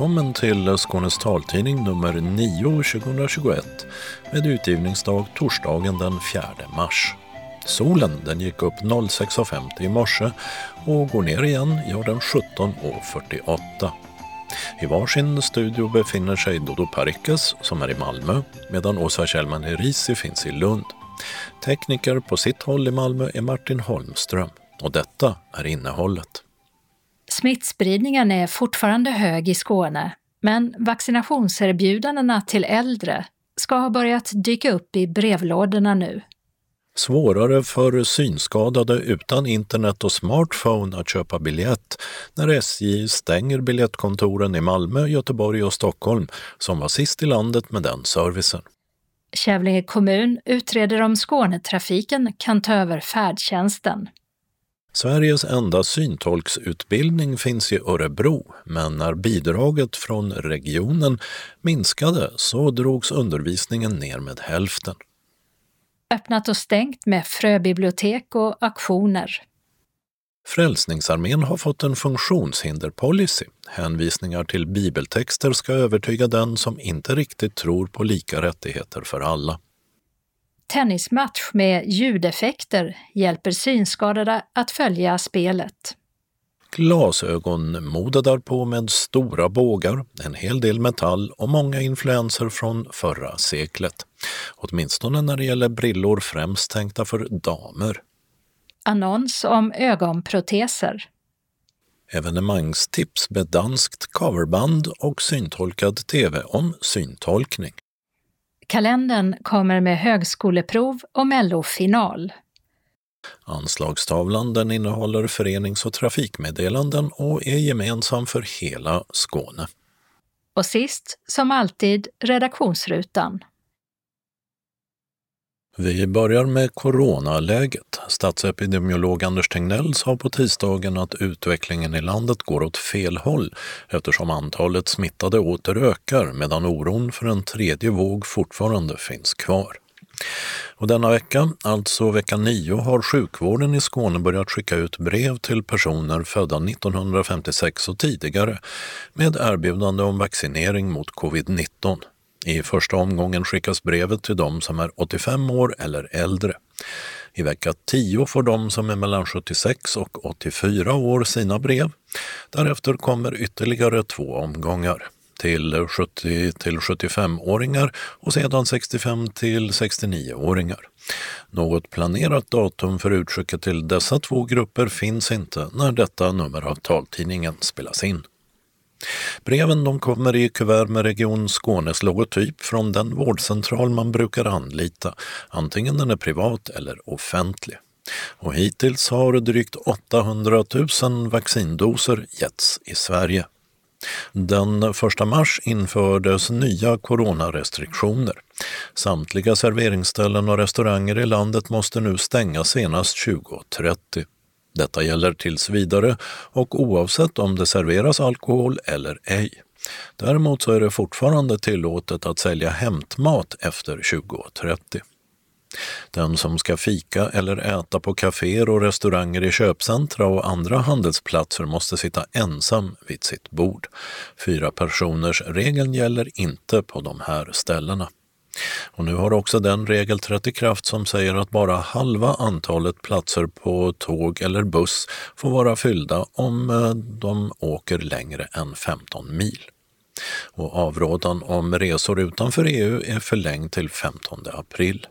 Välkommen till Skånes taltidning nummer 9 2021 med utgivningsdag torsdagen den 4 mars. Solen den gick upp 06.50 i morse och går ner igen gör den 17.48. I varsin studio befinner sig Dodo Parikas som är i Malmö medan Åsa Kjellman Herisi finns i Lund. Tekniker på sitt håll i Malmö är Martin Holmström och detta är innehållet. Smittspridningen är fortfarande hög i Skåne, men vaccinationserbjudandena till äldre ska ha börjat dyka upp i brevlådorna nu. Svårare för synskadade utan internet och smartphone att köpa biljett när SJ stänger biljettkontoren i Malmö, Göteborg och Stockholm som var sist i landet med den servicen. Kävlinge kommun utreder om Skånetrafiken kan ta över färdtjänsten. Sveriges enda syntolksutbildning finns i Örebro, men när bidraget från regionen minskade så drogs undervisningen ner med hälften. Öppnat och stängt med fröbibliotek och auktioner. Frälsningsarmén har fått en funktionshinderpolicy. Hänvisningar till bibeltexter ska övertyga den som inte riktigt tror på lika rättigheter för alla tennismatch med ljudeffekter hjälper synskadade att följa spelet. Glasögonmode därpå med stora bågar, en hel del metall och många influenser från förra seklet. Åtminstone när det gäller brillor främst tänkta för damer. Annons om ögonproteser. Evenemangstips med danskt coverband och syntolkad tv om syntolkning. Kalendern kommer med högskoleprov och mellofinal. Anslagstavlan den innehåller förenings och trafikmeddelanden och är gemensam för hela Skåne. Och sist, som alltid, redaktionsrutan. Vi börjar med coronaläget. Statsepidemiolog Anders Tegnell sa på tisdagen att utvecklingen i landet går åt fel håll eftersom antalet smittade åter ökar medan oron för en tredje våg fortfarande finns kvar. Och denna vecka, alltså vecka 9, har sjukvården i Skåne börjat skicka ut brev till personer födda 1956 och tidigare med erbjudande om vaccinering mot covid-19. I första omgången skickas brevet till de som är 85 år eller äldre. I vecka 10 får de som är mellan 76 och 84 år sina brev. Därefter kommer ytterligare två omgångar till 70 till 75-åringar och sedan 65 till 69-åringar. Något planerat datum för utskicket till dessa två grupper finns inte när detta nummer av taltidningen spelas in. Breven de kommer i kuvert med Region Skånes logotyp från den vårdcentral man brukar anlita, antingen den är privat eller offentlig. Och hittills har drygt 800 000 vaccindoser getts i Sverige. Den 1 mars infördes nya coronarestriktioner. Samtliga serveringsställen och restauranger i landet måste nu stänga senast 2030. Detta gäller tills vidare och oavsett om det serveras alkohol eller ej. Däremot så är det fortfarande tillåtet att sälja hämtmat efter 2030. Den som ska fika eller äta på kaféer och restauranger i köpcentra och andra handelsplatser måste sitta ensam vid sitt bord. Fyra personers regeln gäller inte på de här ställena. Och nu har också den regel trätt i kraft som säger att bara halva antalet platser på tåg eller buss får vara fyllda om eh, de åker längre än 15 mil. Och avrådan om resor utanför EU är förlängd till 15 april.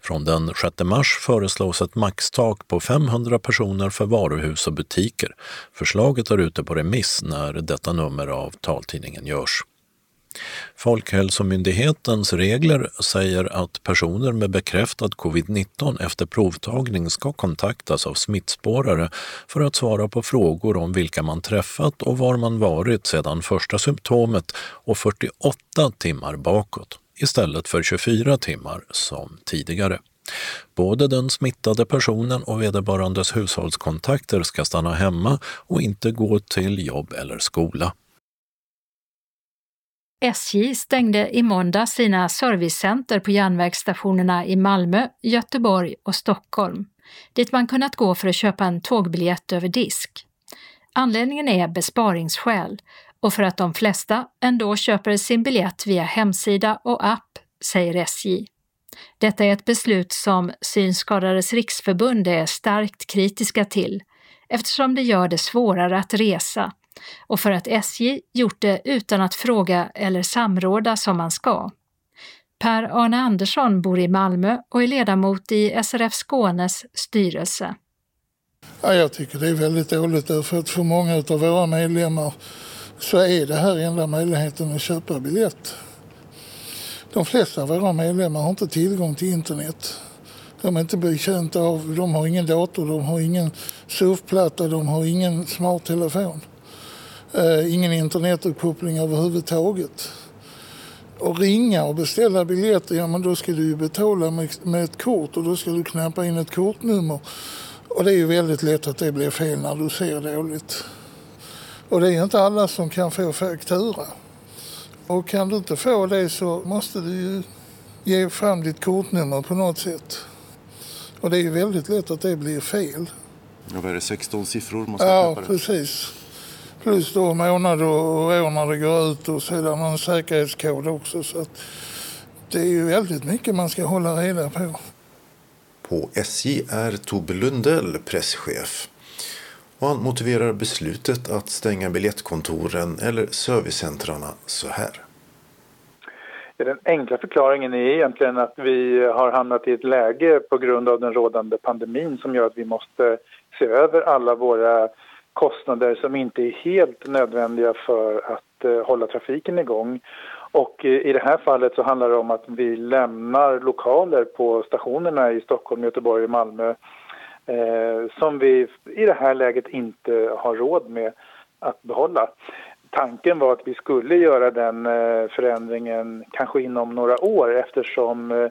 Från den 6 mars föreslås ett maxtak på 500 personer för varuhus och butiker. Förslaget är ute på remiss när detta nummer av taltidningen görs. Folkhälsomyndighetens regler säger att personer med bekräftad covid-19 efter provtagning ska kontaktas av smittspårare för att svara på frågor om vilka man träffat och var man varit sedan första symptomet och 48 timmar bakåt istället för 24 timmar som tidigare. Både den smittade personen och vederbörandes hushållskontakter ska stanna hemma och inte gå till jobb eller skola. SJ stängde i måndag sina servicecenter på järnvägsstationerna i Malmö, Göteborg och Stockholm, dit man kunnat gå för att köpa en tågbiljett över disk. Anledningen är besparingsskäl och för att de flesta ändå köper sin biljett via hemsida och app, säger SJ. Detta är ett beslut som Synskadades riksförbund är starkt kritiska till eftersom det gör det svårare att resa och för att SJ gjort det utan att fråga eller samråda som man ska. Per-Arne Andersson bor i Malmö och är ledamot i SRF Skånes styrelse. Ja, jag tycker det är väldigt dåligt därför att för många av våra medlemmar så är det här enda möjligheten att köpa biljett. De flesta av våra medlemmar har inte tillgång till internet. De är inte betjänta av, de har ingen dator, de har ingen surfplatta, de har ingen smarttelefon. Eh, ingen internetuppkoppling överhuvudtaget. Och ringa och beställa biljetter, ja men då ska du ju betala med, med ett kort och då ska du knappa in ett kortnummer. Och det är ju väldigt lätt att det blir fel när du ser dåligt. Och det är inte alla som kan få faktura. Och kan du inte få det så måste du ju ge fram ditt kortnummer på något sätt. Och det är ju väldigt lätt att det blir fel. Ja, vad är det, 16 siffror man ska Ja, precis. Plus då månad och år när det går ut och sedan en säkerhetskod också. Så att det är ju väldigt mycket man ska hålla reda på. På SJ är Tobbe Lundell presschef. Och han motiverar beslutet att stänga biljettkontoren eller servicecentrarna så här. Den enkla förklaringen är egentligen att vi har hamnat i ett läge på grund av den rådande pandemin som gör att vi måste se över alla våra kostnader som inte är helt nödvändiga för att eh, hålla trafiken igång. Och eh, i det här fallet så handlar det om att vi lämnar lokaler på stationerna i Stockholm, Göteborg och Malmö eh, som vi i det här läget inte har råd med att behålla. Tanken var att vi skulle göra den eh, förändringen kanske inom några år eftersom eh,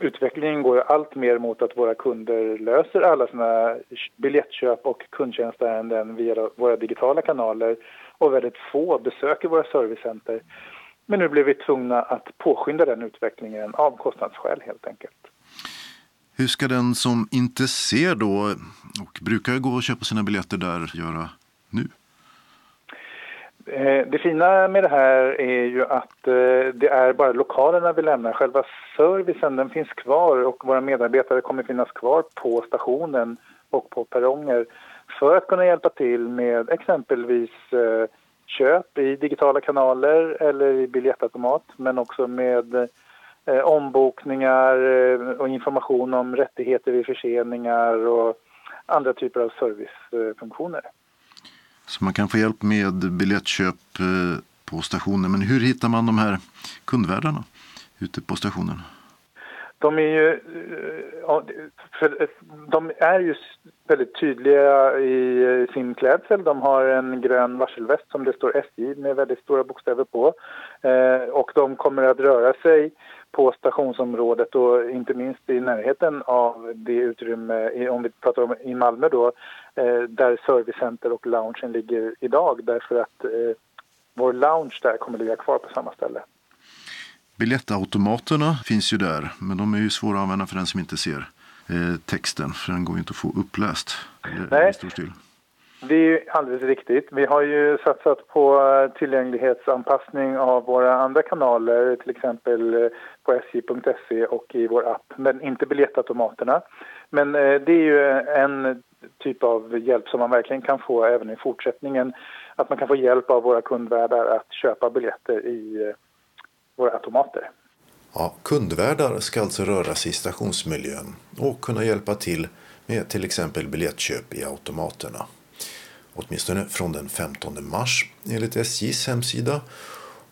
utvecklingen går allt mer mot att våra kunder löser alla sina biljettköp och kundtjänstärenden via våra digitala kanaler och väldigt få besöker våra servicecenter. Men nu blev vi tvungna att påskynda den utvecklingen av kostnadsskäl helt enkelt. Hur ska den som inte ser då och brukar gå och köpa sina biljetter där göra Eh, det fina med det här är ju att eh, det är bara lokalerna vi lämnar. Själva servicen den finns kvar och våra medarbetare kommer finnas kvar på stationen och på perronger för att kunna hjälpa till med exempelvis eh, köp i digitala kanaler eller i biljettautomat men också med ombokningar och information om rättigheter vid förseningar och andra typer av servicefunktioner. Så man kan få hjälp med biljettköp eh, på stationen. Men hur hittar man de här kundvärdarna ute på stationen? De är ju, eh, för, eh, de är ju väldigt tydliga i sin klädsel. De har en grön varselväst som det står SJ med väldigt stora bokstäver på. Och de kommer att röra sig på stationsområdet och inte minst i närheten av det utrymme, om vi pratar om i Malmö då, eh, där servicecenter och loungen ligger idag därför att eh, vår lounge där kommer ligga kvar på samma ställe. Biljettautomaterna finns ju där, men de är ju svåra att använda för den som inte ser eh, texten, för den går ju inte att få uppläst. Nej. Det är alldeles riktigt. Vi har ju satsat på eh, tillgänglighetsanpassning av våra andra kanaler, till exempel eh, på sj.se och i vår app, men inte biljettautomaterna. Men eh, det är ju en typ av hjälp som man verkligen kan få även i fortsättningen. Att man kan få hjälp av våra kundvärdar att köpa biljetter i våra automater. Ja, kundvärdar ska alltså röra sig i stationsmiljön och kunna hjälpa till med till exempel biljettköp i automaterna åtminstone från den 15 mars enligt SJs hemsida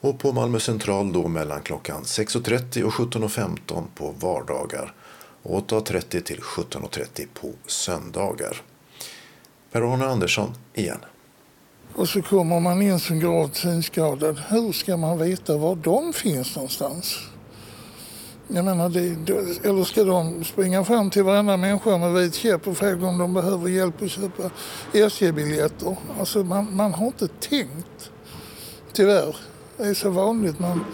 och på Malmö central då mellan klockan 6.30 och 17.15 på vardagar och 8.30 till 17.30 på söndagar. Per-Arne Andersson igen. Och så kommer man in som gravt synskadad. Hur ska man veta var de finns någonstans? Jag menar, det, eller ska de springa fram till varenda människa med vit käpp och fråga om de behöver hjälp att köpa SJ-biljetter? Alltså man, man har inte tänkt, tyvärr. Det är så vanligt. Man,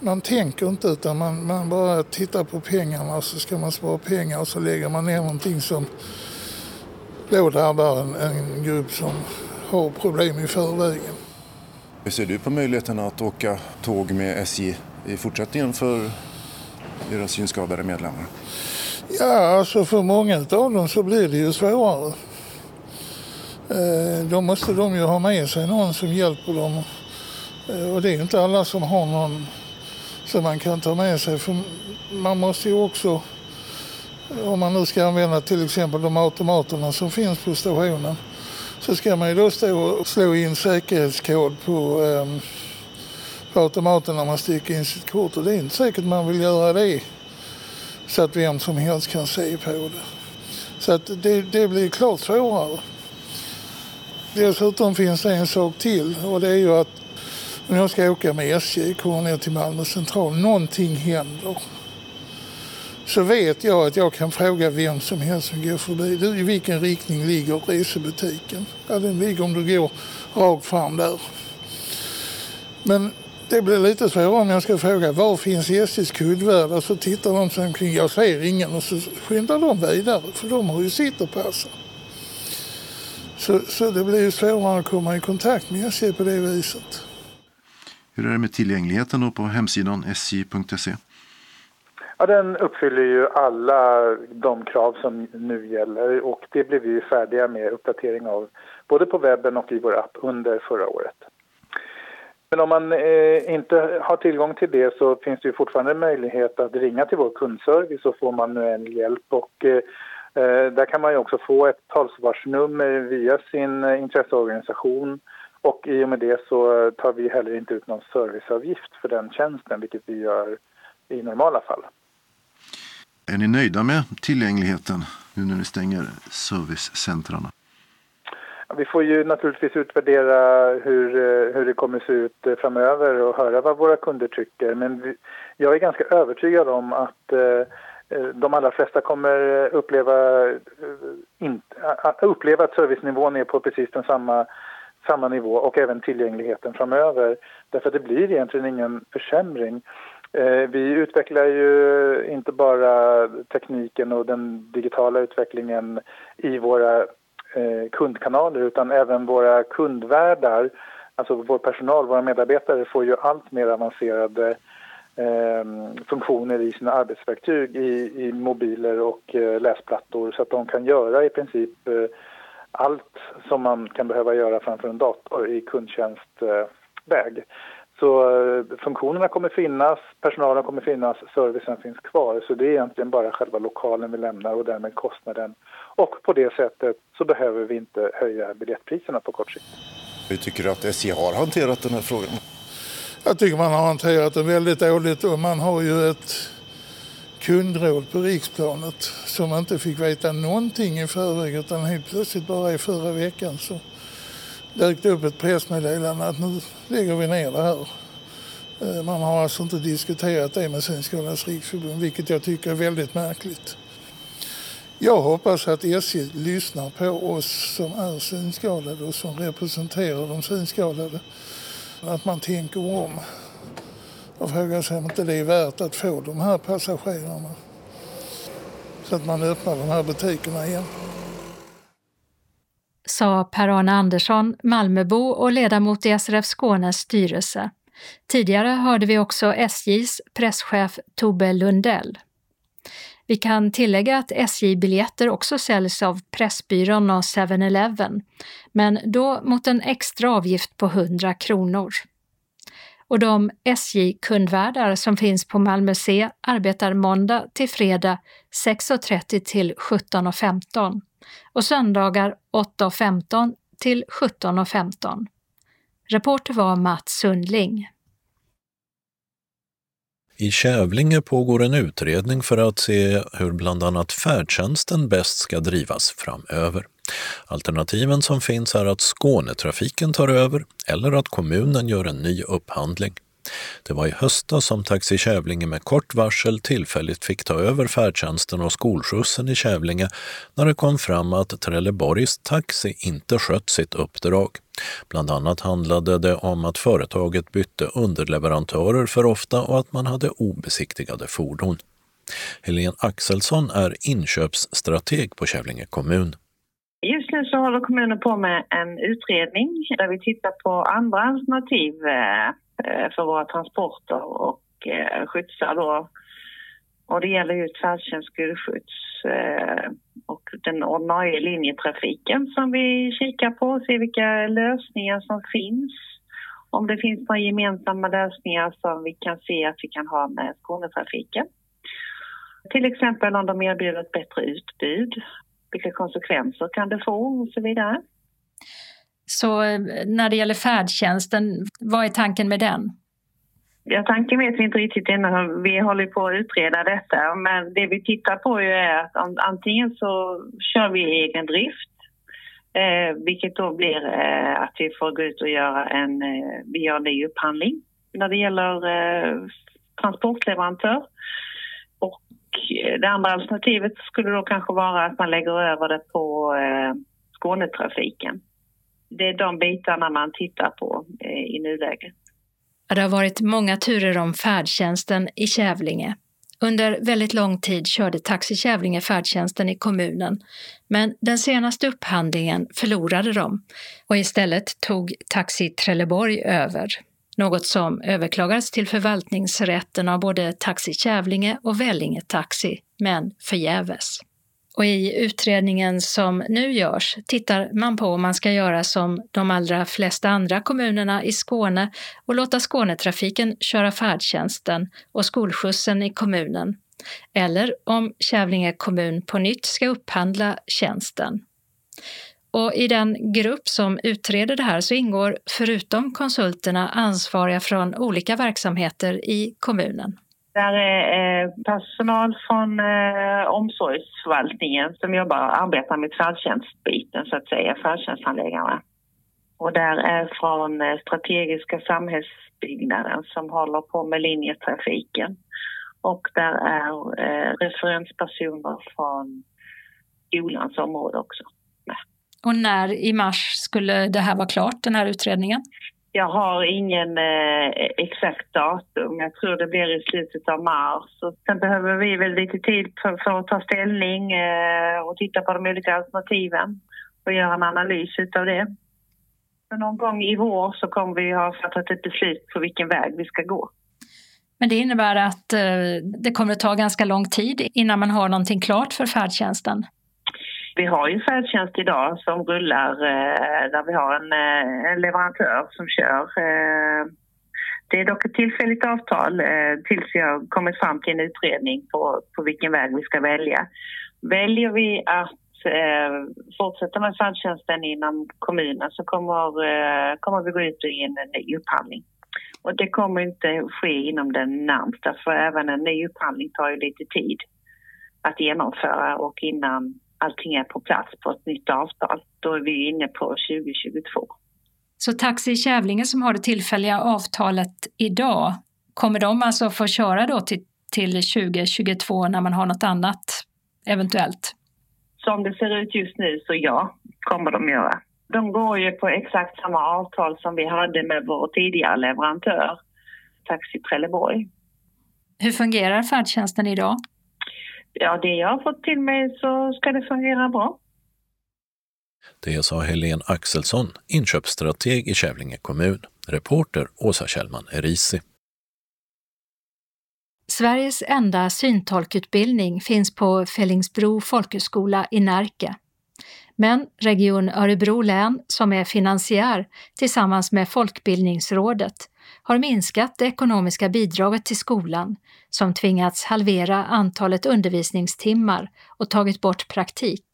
man tänker inte utan man, man bara tittar på pengarna och så ska man spara pengar och så lägger man ner någonting som då drabbar en, en grupp som har problem i förvägen. Hur ser du på möjligheten att åka tåg med SJ i fortsättningen för era synskadade medlemmar? Ja, alltså för många av dem så blir det ju svårare. Eh, då måste de ju ha med sig någon som hjälper dem. Eh, och det är inte alla som har någon som man kan ta med sig. För man måste ju också, om man nu ska använda till exempel de automaterna som finns på stationen, så ska man ju då stå och slå in säkerhetskod på, eh, på automaten när man sticker in sitt kort. Och det är inte säkert man vill göra det så att vem som helst kan se på det. Så att det, det blir klart svårare. Dessutom finns det en sak till och det är ju att om jag ska åka med SJ, kommer ner till Malmö central, någonting händer. Så vet jag att jag kan fråga vem som helst som går förbi. Du, I vilken riktning ligger resebutiken? Ja, den ligger om du går rakt fram där. Men det blir lite svårare om jag ska fråga var finns SJs kundvärdar? Så tittar de sig omkring. Jag ser ingen och så skyndar de vidare för de har ju sitt och passar. Så, så det blir ju svårare att komma i kontakt med SJ på det viset. Hur är det med tillgängligheten då på hemsidan sj.se? Ja, den uppfyller ju alla de krav som nu gäller och det blev vi färdiga med uppdatering av både på webben och i vår app under förra året. Men om man eh, inte har tillgång till det så finns det ju fortfarande möjlighet att ringa till vår kundservice och få manuell hjälp och eh, eh, där kan man ju också få ett talsvarsnummer via sin eh, intresseorganisation och i och med det så tar vi heller inte ut någon serviceavgift för den tjänsten, vilket vi gör i normala fall. Är ni nöjda med tillgängligheten nu när ni stänger servicecentrarna? Vi får ju naturligtvis utvärdera hur, eh, hur det kommer att se ut eh, framöver och höra vad våra kunder tycker. Men vi, jag är ganska övertygad om att eh, eh de allra flesta kommer uppleva, in, uppleva att servicenivån är på precis den samma samma nivå och även tillgängligheten framöver. Därför att det blir egentligen ingen försämring. Vi utvecklar ju inte bara tekniken och den digitala utvecklingen i våra eh, kundkanaler utan även våra kundvärdar, alltså vår personal, våra medarbetare får ju allt mer avancerade eh, funktioner i sina arbetsverktyg i, i mobiler och eh, läsplattor så att de kan göra i princip eh, allt som man kan behöva göra framför en dator i kundtjänstväg. Så eh, funktionerna kommer finnas, personalen kommer finnas, servicen finns kvar. Så det är egentligen bara själva lokalen vi lämnar och därmed kostnaden. Och på det sättet så behöver vi inte höja biljettpriserna på kort sikt. Hur tycker du att SJ har hanterat den här frågan? Jag tycker man har hanterat den väldigt dåligt och man har ju ett kundråd på riksplanet som inte fick veta någonting i förväg utan helt plötsligt bara i förra veckan så dök det upp ett pressmeddelande att nu lägger vi ner det här. Eh, man har alltså inte diskuterat det med Synskadades riksförbund vilket jag tycker är väldigt märkligt. Jag hoppas att SJ lyssnar på oss som är synskadade och som representerar de synskadade. Att man tänker om och frågar sig om inte det är värt att få de här passagerarna. Så att man öppnar de här butikerna igen. Sa Per-Arne Andersson, Malmöbo och ledamot i SRF Skånes styrelse. Tidigare hörde vi också SJs presschef Tobbe Lundell. Vi kan tillägga att SJ-biljetter också säljs av Pressbyrån och 7-Eleven, men då mot en extra avgift på 100 kronor och de SJ-kundvärdar som finns på Malmö C arbetar måndag till fredag 6.30 till 17.15 och söndagar 8.15 till 17.15. Reporter var Mats Sundling. I Kävlinge pågår en utredning för att se hur bland annat färdtjänsten bäst ska drivas framöver. Alternativen som finns är att Skånetrafiken tar över eller att kommunen gör en ny upphandling. Det var i höstas som Taxi Kävlinge med kort varsel tillfälligt fick ta över färdtjänsten och skolskjutsen i Kävlinge när det kom fram att Trelleborgs Taxi inte skött sitt uppdrag. Bland annat handlade det om att företaget bytte underleverantörer för ofta och att man hade obesiktigade fordon. Helene Axelsson är inköpsstrateg på Kävlinge kommun. Nu nu så håller kommunen på med en utredning där vi tittar på andra alternativ eh, eh, för våra transporter och eh, skjutsar då. Och det gäller ju färdtjänst, skolskjuts och den ordinarie linjetrafiken som vi kikar på, ser vilka lösningar som finns. Om det finns några gemensamma lösningar som vi kan se att vi kan ha med Skånetrafiken. Till exempel om de erbjuder ett bättre utbud, vilka konsekvenser kan det få och så vidare. Så eh, när det gäller färdtjänsten, vad är tanken med den? Ja, tanken vet vi inte riktigt ännu. Vi håller på att utreda detta. Men det vi tittar på är att antingen så kör vi i egen drift eh, vilket då blir eh, att vi får gå ut och göra en, eh, vi gör en ny upphandling när det gäller eh, transportleverantör. Och Eh, det andra alternativet skulle då kanske vara att man lägger över det på eh, Skånetrafiken. Det är de bitarna man tittar på eh, i nuläget. Det har varit många turer om färdtjänsten i Kävlinge. Under väldigt lång tid körde Taxi Kävlinge färdtjänsten i kommunen, men den senaste upphandlingen förlorade de och istället tog Taxi Trelleborg över. Något som överklagades till förvaltningsrätten av både Taxi Kävlinge och Vellinge Taxi, men förgäves. Och i utredningen som nu görs tittar man på om man ska göra som de allra flesta andra kommunerna i Skåne och låta Skånetrafiken köra färdtjänsten och skolskjutsen i kommunen. Eller om Kävlinge kommun på nytt ska upphandla tjänsten. Och I den grupp som utreder det här så ingår förutom konsulterna ansvariga från olika verksamheter i kommunen. Där är eh, personal från eh, omsorgsförvaltningen som jobbar, arbetar med färdtjänstbiten så att säga, färdtjänsthandläggarna. Och där är från eh, strategiska samhällsbyggnaden som håller på med linjetrafiken. Och där är eh, referenspersoner från skolans område också. Och när i mars skulle det här vara klart, den här utredningen? Jag har ingen eh, exakt datum. Jag tror det blir i slutet av mars. Och sen behöver vi väl lite tid för, för att ta ställning eh, och titta på de olika alternativen och göra en analys av det. Så någon gång i vår så kommer vi ha fattat ett beslut på vilken väg vi ska gå. Men det innebär att eh, det kommer att ta ganska lång tid innan man har någonting klart för färdtjänsten? Vi har ju färdtjänst idag som rullar eh, där vi har en, eh, en leverantör som kör. Eh, det är dock ett tillfälligt avtal eh, tills vi har kommit fram till en utredning på, på vilken väg vi ska välja. Väljer vi att eh, fortsätta med färdtjänsten inom kommunen så kommer, eh, kommer vi gå ut i en ny upphandling. Och det kommer inte ske inom den närmsta för även en ny upphandling tar ju lite tid att genomföra och innan allting är på plats på ett nytt avtal. Då är vi inne på 2022. Så Taxi Kävlinge som har det tillfälliga avtalet idag, kommer de alltså få köra då till, till 2022 när man har något annat eventuellt? Som det ser ut just nu så ja, kommer de göra. De går ju på exakt samma avtal som vi hade med vår tidigare leverantör, Taxi Trelleborg. Hur fungerar färdtjänsten idag? Ja, det jag har fått till mig så ska det fungera bra. Det sa Helene Axelsson, inköpsstrateg i Kävlinge kommun. Reporter Åsa Kjellman Erisi. Sveriges enda syntolkutbildning finns på Fellingsbro folkhögskola i Närke. Men Region Örebro län, som är finansiär tillsammans med Folkbildningsrådet, har minskat det ekonomiska bidraget till skolan som tvingats halvera antalet undervisningstimmar och tagit bort praktik.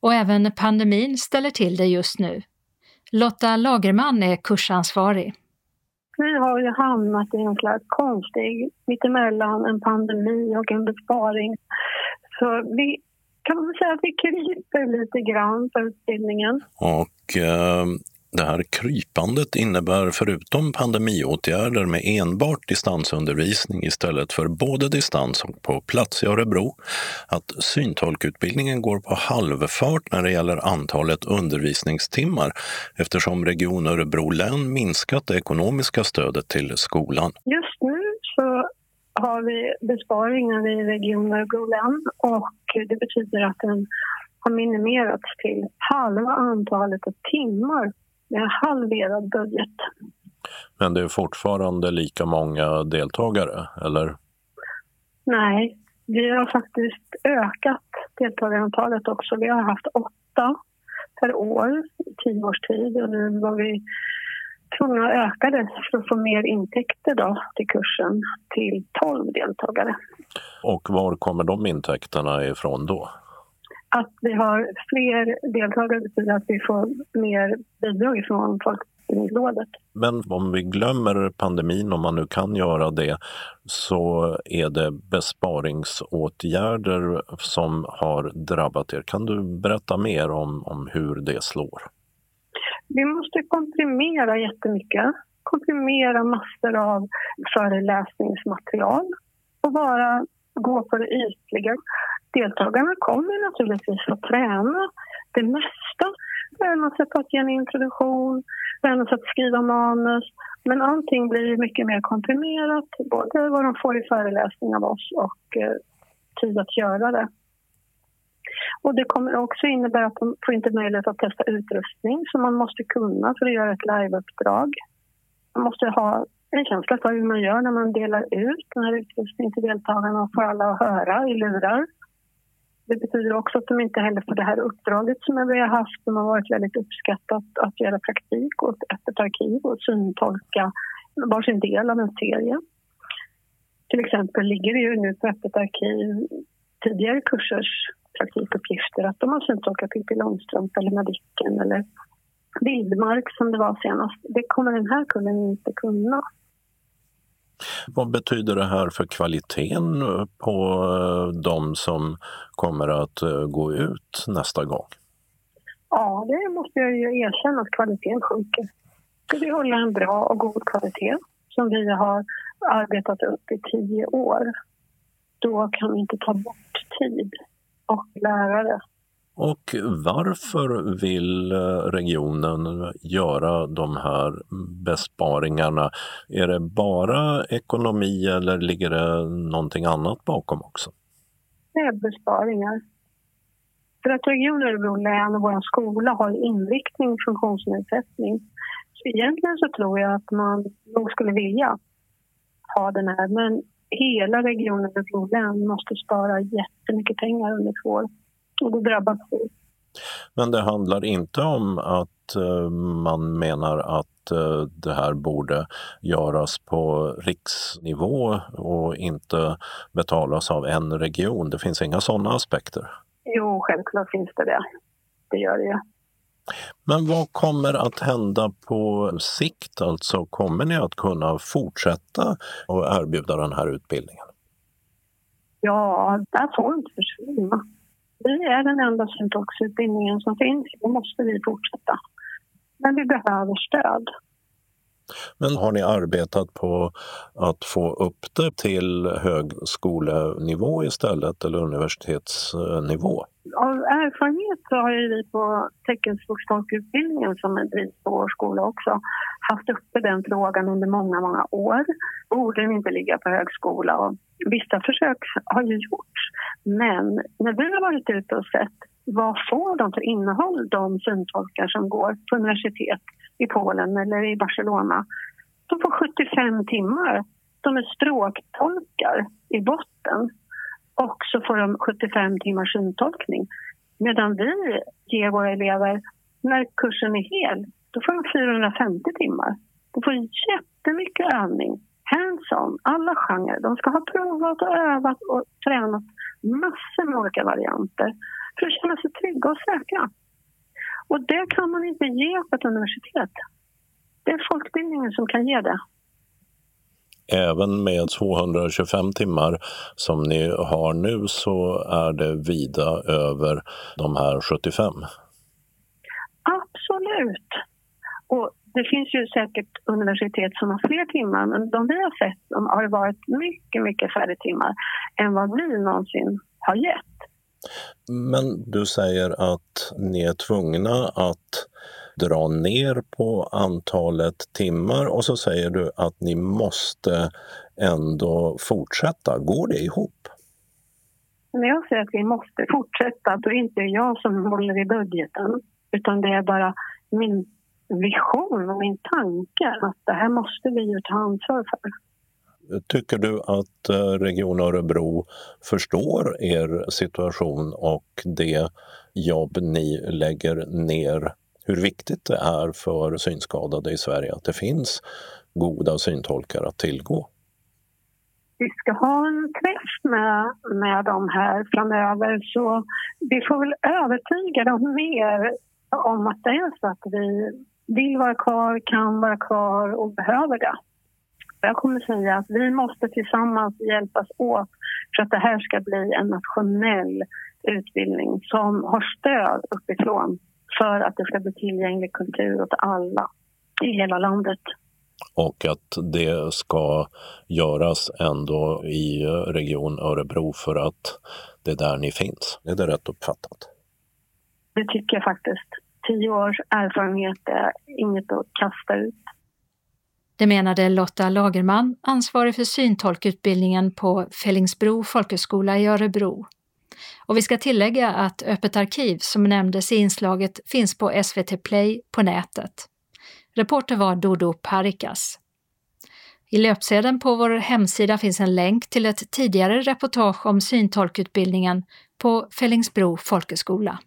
Och även pandemin ställer till det just nu. Lotta Lagerman är kursansvarig. Vi har ju hamnat i en slags konstig mittemellan en pandemi och en besparing. Så vi kan man säga att vi kryper lite grann på utbildningen. Och eh, det här krypandet innebär förutom pandemiåtgärder med enbart distansundervisning istället för både distans och på plats i Örebro, att syntolkutbildningen går på halvfart när det gäller antalet undervisningstimmar eftersom Region Örebro län minskat det ekonomiska stödet till skolan. Just nu så har vi besparingar i Region Örebro län och det betyder att den har minimerats till halva antalet av timmar med halverad budget. Men det är fortfarande lika många deltagare, eller? Nej, vi har faktiskt ökat deltagarantalet också. Vi har haft åtta per år i tio års tid och nu var vi tvungna att öka det för att få mer intäkter då till kursen till 12 deltagare. Och var kommer de intäkterna ifrån då? Att vi har fler deltagare betyder att vi får mer bidrag från Folkbildningsrådet. Men om vi glömmer pandemin, om man nu kan göra det, så är det besparingsåtgärder som har drabbat er. Kan du berätta mer om, om hur det slår? Vi måste komprimera jättemycket. Komprimera massor av föreläsningsmaterial och bara gå på det ytliga. Deltagarna kommer naturligtvis att träna det mesta. Träna sig på att ge en introduktion, träna sig att skriva manus. Men allting blir mycket mer komprimerat, både vad de får i föreläsning av oss och eh, tid att göra det. Och det kommer också innebära att de får inte möjlighet att testa utrustning som man måste kunna för att göra ett liveuppdrag. Man måste ha en känsla för hur man gör när man delar ut den här utrustningen till deltagarna och får alla att höra i lurar. Det betyder också att de inte heller får det här uppdraget som vi har haft som har varit väldigt uppskattat att göra praktik åt Öppet arkiv och syntolka varsin del av en serie. Till exempel ligger det ju nu på Öppet arkiv tidigare kursers praktikuppgifter att de har syntolkat Pippi Långstrump eller Madicken eller Vildmark som det var senast. Det kommer den här kullen inte kunna. Vad betyder det här för kvaliteten på eh, de som kommer att eh, gå ut nästa gång? Ja, det måste jag ju erkänna att kvaliteten sjunker. Ska vi hålla en bra och god kvalitet som vi har arbetat upp i tio år, då kan vi inte ta bort tid och lärare. Och varför vill eh, regionen göra de här besparingarna? Är det bara ekonomi eller ligger det någonting annat bakom också? Det är besparingar. För att Region Örebro län och vår skola har inriktning funktionsnedsättning. Så egentligen så tror jag att man nog skulle vilja ha den här, men hela regionen Örebro län måste spara jättemycket pengar under två år och då drabbas vi. Men det handlar inte om att uh, man menar att uh, det här borde göras på riksnivå och inte betalas av en region. Det finns inga sådana aspekter? Jo, självklart finns det det. Det gör det ju. Men vad kommer att hända på sikt? Alltså, kommer ni att kunna fortsätta att erbjuda den här utbildningen? Ja, där får inte försvinna. Vi är den enda syntoxutbildningen som finns. Då måste vi fortsätta. Men vi behöver stöd. Men har ni arbetat på att få upp det till högskolenivå istället eller universitetsnivå? Av erfarenhet så har ju vi på teckenspråkstolkutbildningen som drivs på vår skola också haft uppe den frågan under många, många år. Borde den inte ligga på högskola? Och vissa försök har ju gjorts. Men när vi har varit ute och sett vad får de för innehåll, de syntolkar som går på universitet i Polen eller i Barcelona? De får 75 timmar. De är språktolkar i botten och så får de 75 timmars syntolkning. Medan vi ger våra elever, när kursen är hel, då får de 450 timmar. De får jättemycket övning, hands-on, alla genrer. De ska ha provat och övat och tränat massor med olika varianter för att känna sig trygga och säkra. Och det kan man inte ge på ett universitet. Det är folkbildningen som kan ge det. Även med 225 timmar som ni har nu så är det vida över de här 75? Absolut. Och det finns ju säkert universitet som har fler timmar men de vi har sett de har varit mycket, mycket färre timmar än vad vi någonsin har gett. Men du säger att ni är tvungna att dra ner på antalet timmar och så säger du att ni måste ändå fortsätta. Går det ihop? När jag säger att vi måste fortsätta. Då är det inte jag som håller i budgeten utan det är bara min vision och min tanke att det här måste vi ju ta ansvar för. Tycker du att eh, Region Örebro förstår er situation och det jobb ni lägger ner? Hur viktigt det är för synskadade i Sverige att det finns goda syntolkar att tillgå? Vi ska ha en träff med, med dem här framöver så vi får väl övertyga dem mer om att det är så att vi vill vara kvar, kan vara kvar och behöver det. Jag kommer säga att vi måste tillsammans hjälpas åt för att det här ska bli en nationell utbildning som har stöd uppifrån för att det ska bli tillgänglig kultur åt alla i hela landet. Och att det ska göras ändå i Region Örebro för att det är där ni finns. Är det rätt uppfattat? Det tycker jag faktiskt. Tio års erfarenhet är inget att kasta ut. Det menade Lotta Lagerman, ansvarig för syntolkutbildningen på Fellingsbro folkhögskola i Örebro. Och vi ska tillägga att Öppet arkiv, som nämndes i inslaget, finns på SVT Play på nätet. Reporter var Dodo Parikas. I löpsedeln på vår hemsida finns en länk till ett tidigare reportage om syntolkutbildningen på Fellingsbro folkhögskola.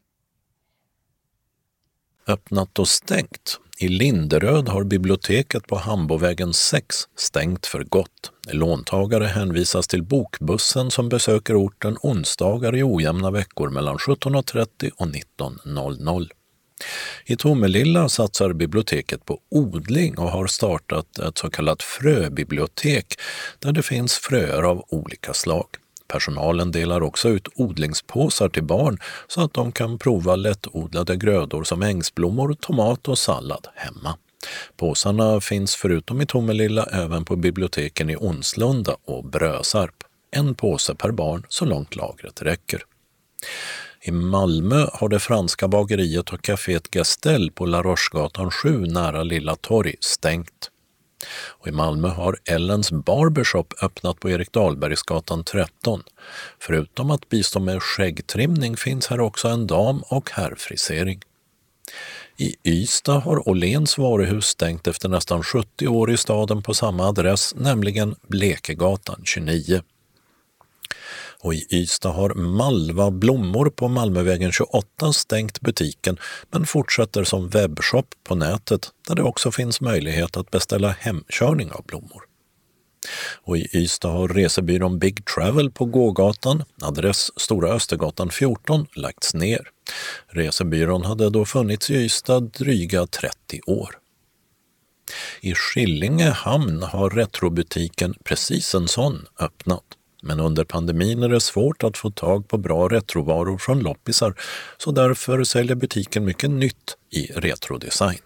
Öppnat och stängt i Linderöd har biblioteket på Hambovägen 6 stängt för gott. Låntagare hänvisas till bokbussen som besöker orten onsdagar i ojämna veckor mellan 17.30 och 19.00. I Tomelilla satsar biblioteket på odling och har startat ett så kallat fröbibliotek där det finns fröer av olika slag. Personalen delar också ut odlingspåsar till barn så att de kan prova lättodlade grödor som ängsblommor, tomat och sallad hemma. Påsarna finns förutom i Tomelilla även på biblioteken i Onslunda och Brösarp. En påse per barn så långt lagret räcker. I Malmö har det franska bageriet och kaféet Gastel på La Rochegatan 7 nära Lilla Torg stängt. Och I Malmö har Ellens Barbershop öppnat på Erik Dahlbergsgatan 13. Förutom att bistå med skäggtrimning finns här också en dam och herrfrisering. I Ystad har Åhléns varuhus stängt efter nästan 70 år i staden på samma adress, nämligen Blekegatan 29. Och i Ystad har Malva Blommor på Malmövägen 28 stängt butiken men fortsätter som webbshop på nätet där det också finns möjlighet att beställa hemkörning av blommor. Och i Ystad har resebyrån Big Travel på gågatan, adress Stora Östergatan 14, lagts ner. Resebyrån hade då funnits i Ystad dryga 30 år. I Skillinge hamn har retrobutiken Precis en sån öppnat men under pandemin är det svårt att få tag på bra retrovaror från loppisar så därför säljer butiken mycket nytt i retrodesign.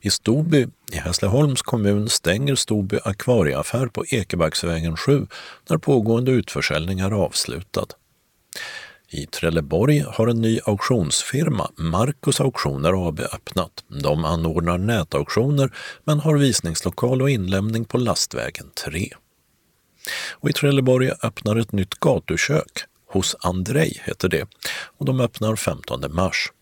I Stoby i Hässleholms kommun stänger Stoby akvarieaffär på Ekebacksvägen 7 när pågående utförsäljning är avslutad. I Trelleborg har en ny auktionsfirma, Marcus Auktioner AB, öppnat. De anordnar nätauktioner men har visningslokal och inlämning på Lastvägen 3. Och i Trelleborg öppnar ett nytt gatukök. Hos Andrej heter det och de öppnar 15 mars.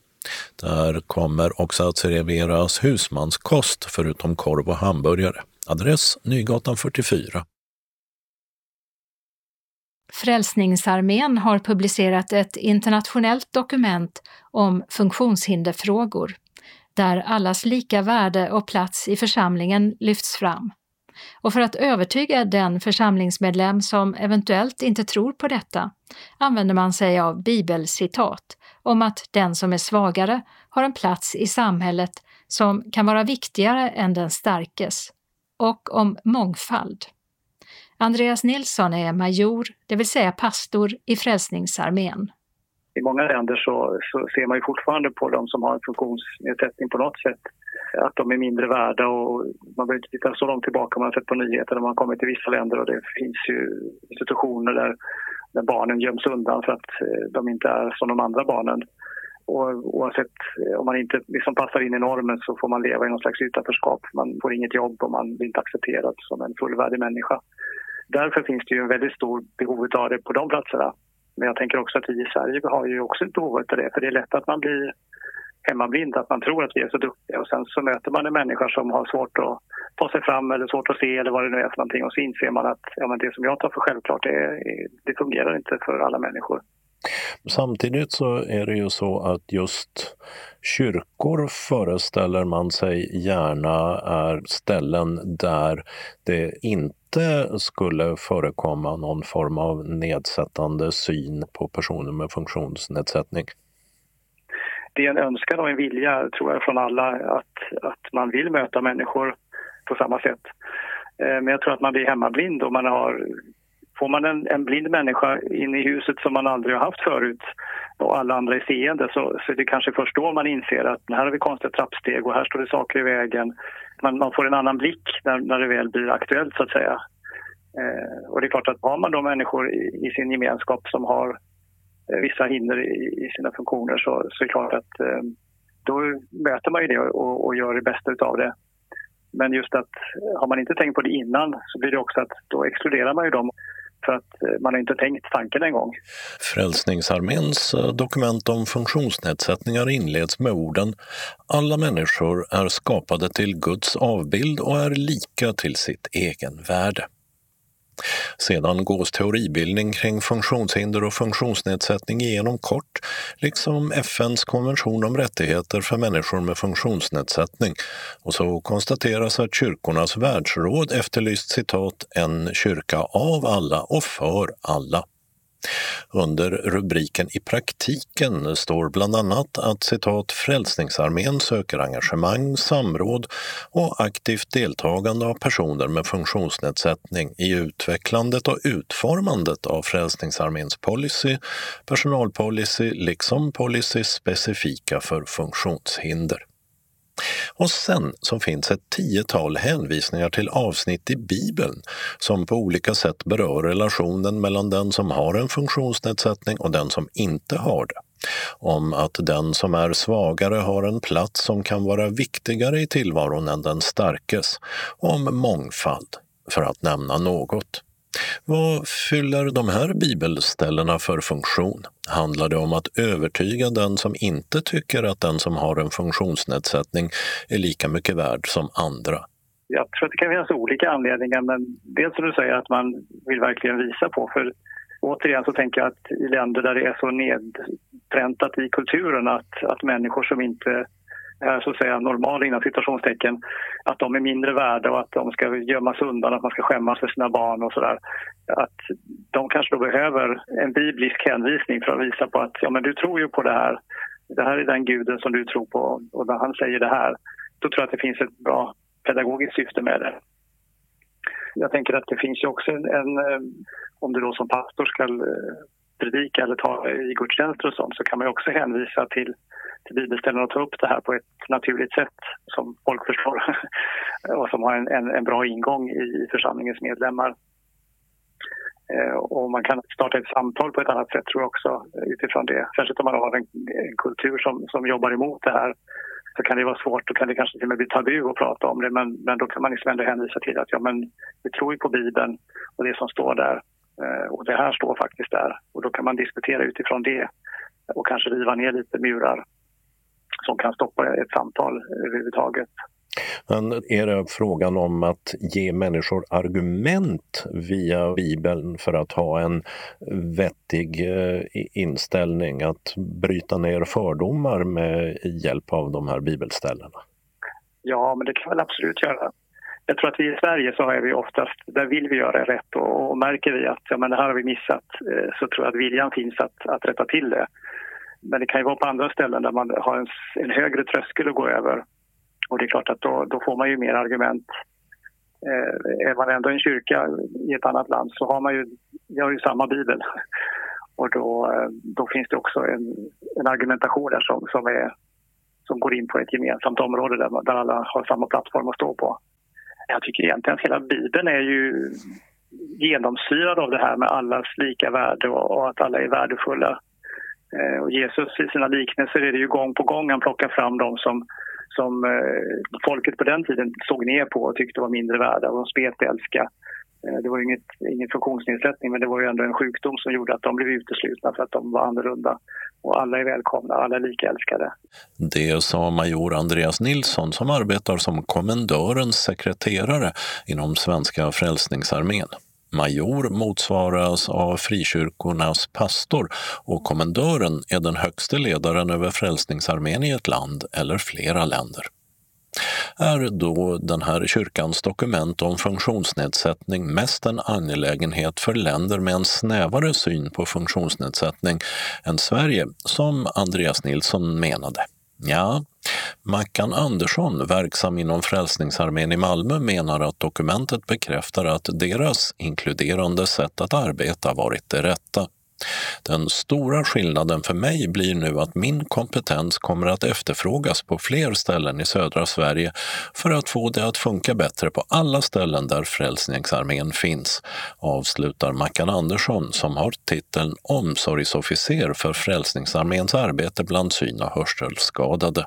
Där kommer också att serveras husmanskost förutom korv och hamburgare. Adress Nygatan 44. Frälsningsarmén har publicerat ett internationellt dokument om funktionshinderfrågor där allas lika värde och plats i församlingen lyfts fram. Och för att övertyga den församlingsmedlem som eventuellt inte tror på detta använder man sig av bibelcitat om att den som är svagare har en plats i samhället som kan vara viktigare än den starkes och om mångfald. Andreas Nilsson är major, det vill säga pastor i Frälsningsarmén. I många länder så, så ser man ju fortfarande på de som har en funktionsnedsättning på något sätt att de är mindre värda och man behöver inte titta så långt tillbaka man har sett på nyheter när man kommer till vissa länder och det finns ju institutioner där, där barnen göms undan för att eh, de inte är som de andra barnen. Och oavsett eh, om man inte liksom passar in i normen så får man leva i någon slags utanförskap. Man får inget jobb och man blir inte accepterad som en fullvärdig människa. Därför finns det ju en väldigt stor behov av det på de platserna. Men jag tänker också att vi i Sverige har ju också ett behov av det, för det är lätt att man blir hemmablind, att man tror att vi är så duktiga och sen så möter man en människa som har svårt att ta sig fram eller svårt att se eller vad det nu är för någonting och så inser man att ja, men det som jag tar för självklart, det, det fungerar inte för alla människor. Samtidigt så är det ju så att just kyrkor föreställer man sig gärna är ställen där det inte skulle förekomma någon form av nedsättande syn på personer med funktionsnedsättning. Det är en önskan och en vilja, tror jag, från alla att, att man vill möta människor på samma sätt. Eh, men jag tror att man blir hemmablind och man har Får man en, en blind människa in i huset som man aldrig har haft förut och alla andra är seende så, så är det kanske först då man inser att här har vi konstiga trappsteg och här står det saker i vägen. Man, man får en annan blick när, när det väl blir aktuellt så att säga. Eh, och det är klart att har man då människor i, i sin gemenskap som har Eh, vissa hinder i, sina funktioner så, så är det klart att eh, då möter man ju det och, och gör det bästa utav det. Men just att eh, har man inte tänkt på det innan så blir det också att då exkluderar man ju dem för att man har inte tänkt tanken en gång. Frälsningsarméns dokument om funktionsnedsättningar inleds med orden Alla människor är skapade till Guds avbild och är lika till sitt egenvärde. Sedan gås teoribildning kring funktionshinder och funktionsnedsättning igenom kort, liksom FNs konvention om rättigheter för människor med funktionsnedsättning. Och så konstateras att kyrkornas världsråd efterlyst citat ”en kyrka av alla och för alla”. Under rubriken I praktiken står bland annat att citat Frälsningsarmén söker engagemang, samråd och aktivt deltagande av personer med funktionsnedsättning i utvecklandet och utformandet av Frälsningsarméns policy, personalpolicy liksom policy specifika för funktionshinder. Och sen så finns ett tiotal hänvisningar till avsnitt i Bibeln som på olika sätt berör relationen mellan den som har en funktionsnedsättning och den som inte har det. Om att den som är svagare har en plats som kan vara viktigare i tillvaron än den starkes. Om mångfald, för att nämna något. Vad fyller de här bibelställena för funktion? Handlar det om att övertyga den som inte tycker att den som har en funktionsnedsättning är lika mycket värd som andra? Jag tror att det kan finnas olika anledningar, men dels som du säger att man vill verkligen visa på. För återigen så tänker jag att i länder där det är så nedpräntat i kulturen att, att människor som inte Eh, så att säga normala inom situationstecken, att de är mindre värda och att de ska gömmas undan, att man ska skämmas för sina barn och sådär. Att de kanske då behöver en biblisk hänvisning för att visa på att ja, men du tror ju på det här. Det här är den guden som du tror på och när han säger det här, då tror jag att det finns ett bra pedagogiskt syfte med det. Jag tänker att det finns ju också en, en eh, om du då som pastor ska eh, predika eller ta i gudstjänster och sånt så kan man också hänvisa till bibelställen att ta upp det här på ett naturligt sätt som folk förstår och som har en, en, en bra ingång i församlingens medlemmar. Eh, och man kan starta ett samtal på ett annat sätt tror jag också utifrån det. Särskilt om man har en, en kultur som, som jobbar emot det här så kan det vara svårt och kan det kanske till och med bli tabu att prata om det men, men då kan man liksom ändå hänvisa till att ja, men vi tror ju på Bibeln och det som står där eh, och det här står faktiskt där och då kan man diskutera utifrån det och kanske riva ner lite murar som kan stoppa ett samtal överhuvudtaget. Men är det frågan om att ge människor argument via Bibeln för att ha en vettig eh, inställning, att bryta ner fördomar med hjälp av de här bibelställena? Ja, men det kan väl absolut göra. Jag tror att vi i Sverige så är vi oftast, där vill vi göra rätt och, och märker vi att ja, men det här har vi missat eh, så tror jag att viljan finns att, att rätta till det. Men det kan ju vara på andra ställen där man har en, en högre tröskel att gå över. Och det är klart att då, då får man ju mer argument. Eh, är man ändå en kyrka i ett annat land så har man ju, jag har ju samma bibel. Och då, eh, då finns det också en, en argumentation där som, som, är, som går in på ett gemensamt område där, där alla har samma plattform att stå på. Jag tycker egentligen att hela bibeln är ju genomsyrad av det här med allas lika värde och, och att alla är värdefulla. Eh, och Jesus i sina liknelser är det ju gång på gång han plockar fram de som, som eh, folket på den tiden såg ner på och tyckte var mindre värda och de spetälska. Eh, det var inget, ingen funktionsnedsättning men det var ju ändå en sjukdom som gjorde att de blev uteslutna för att de var annorlunda. Och alla är välkomna, alla är lika älskade. Det sa major Andreas Nilsson som arbetar som kommendörens sekreterare inom Svenska Frälsningsarmén. Major motsvaras av frikyrkornas pastor och kommendören är den högste ledaren över Frälsningsarmén i ett land eller flera länder. Är då den här kyrkans dokument om funktionsnedsättning mest en angelägenhet för länder med en snävare syn på funktionsnedsättning än Sverige, som Andreas Nilsson menade? Ja, Mackan Andersson, verksam inom Frälsningsarmén i Malmö, menar att dokumentet bekräftar att deras inkluderande sätt att arbeta varit det rätta. Den stora skillnaden för mig blir nu att min kompetens kommer att efterfrågas på fler ställen i södra Sverige för att få det att funka bättre på alla ställen där Frälsningsarmén finns, avslutar Mackan Andersson som har titeln omsorgsofficer för Frälsningsarméns arbete bland syn och hörselskadade.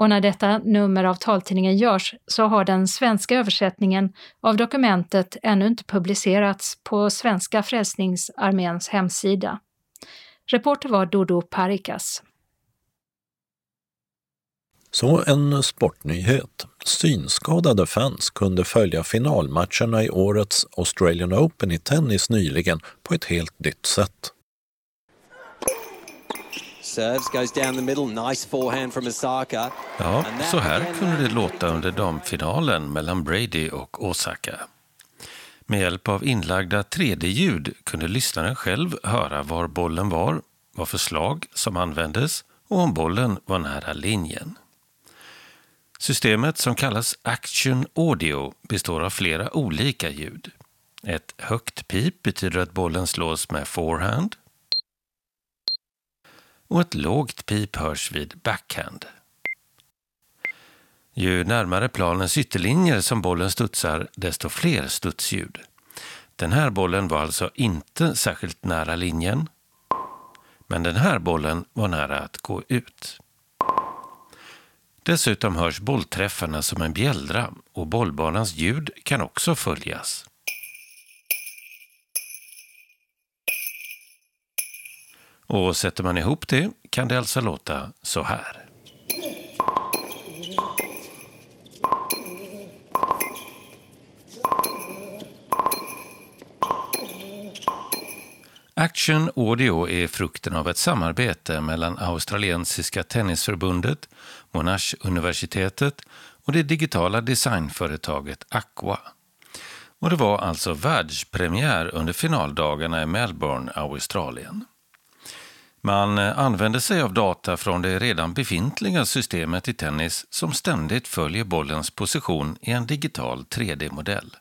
Och när detta nummer av taltidningen görs så har den svenska översättningen av dokumentet ännu inte publicerats på Svenska Frälsningsarméns hemsida. Reporter var Dodo Parikas. Så en sportnyhet. Synskadade fans kunde följa finalmatcherna i årets Australian Open i tennis nyligen på ett helt nytt sätt. Ja, så här kunde det låta under damfinalen mellan Brady och Osaka. Med hjälp av inlagda 3D-ljud kunde lyssnaren själv höra var bollen var, vad för slag som användes och om bollen var nära linjen. Systemet som kallas Action Audio består av flera olika ljud. Ett högt pip betyder att bollen slås med forehand och ett lågt pip hörs vid backhand. Ju närmare planens ytterlinjer som bollen studsar, desto fler studsljud. Den här bollen var alltså inte särskilt nära linjen, men den här bollen var nära att gå ut. Dessutom hörs bollträffarna som en bjällra och bollbanans ljud kan också följas. Och sätter man ihop det kan det alltså låta så här. Action Audio är frukten av ett samarbete mellan australiensiska tennisförbundet, Monash-universitetet och det digitala designföretaget Aqua. Och det var alltså världspremiär under finaldagarna i Melbourne, Australien. Man eh, använder sig av data från det redan befintliga systemet i tennis som ständigt följer bollens position i en digital 3D-modell.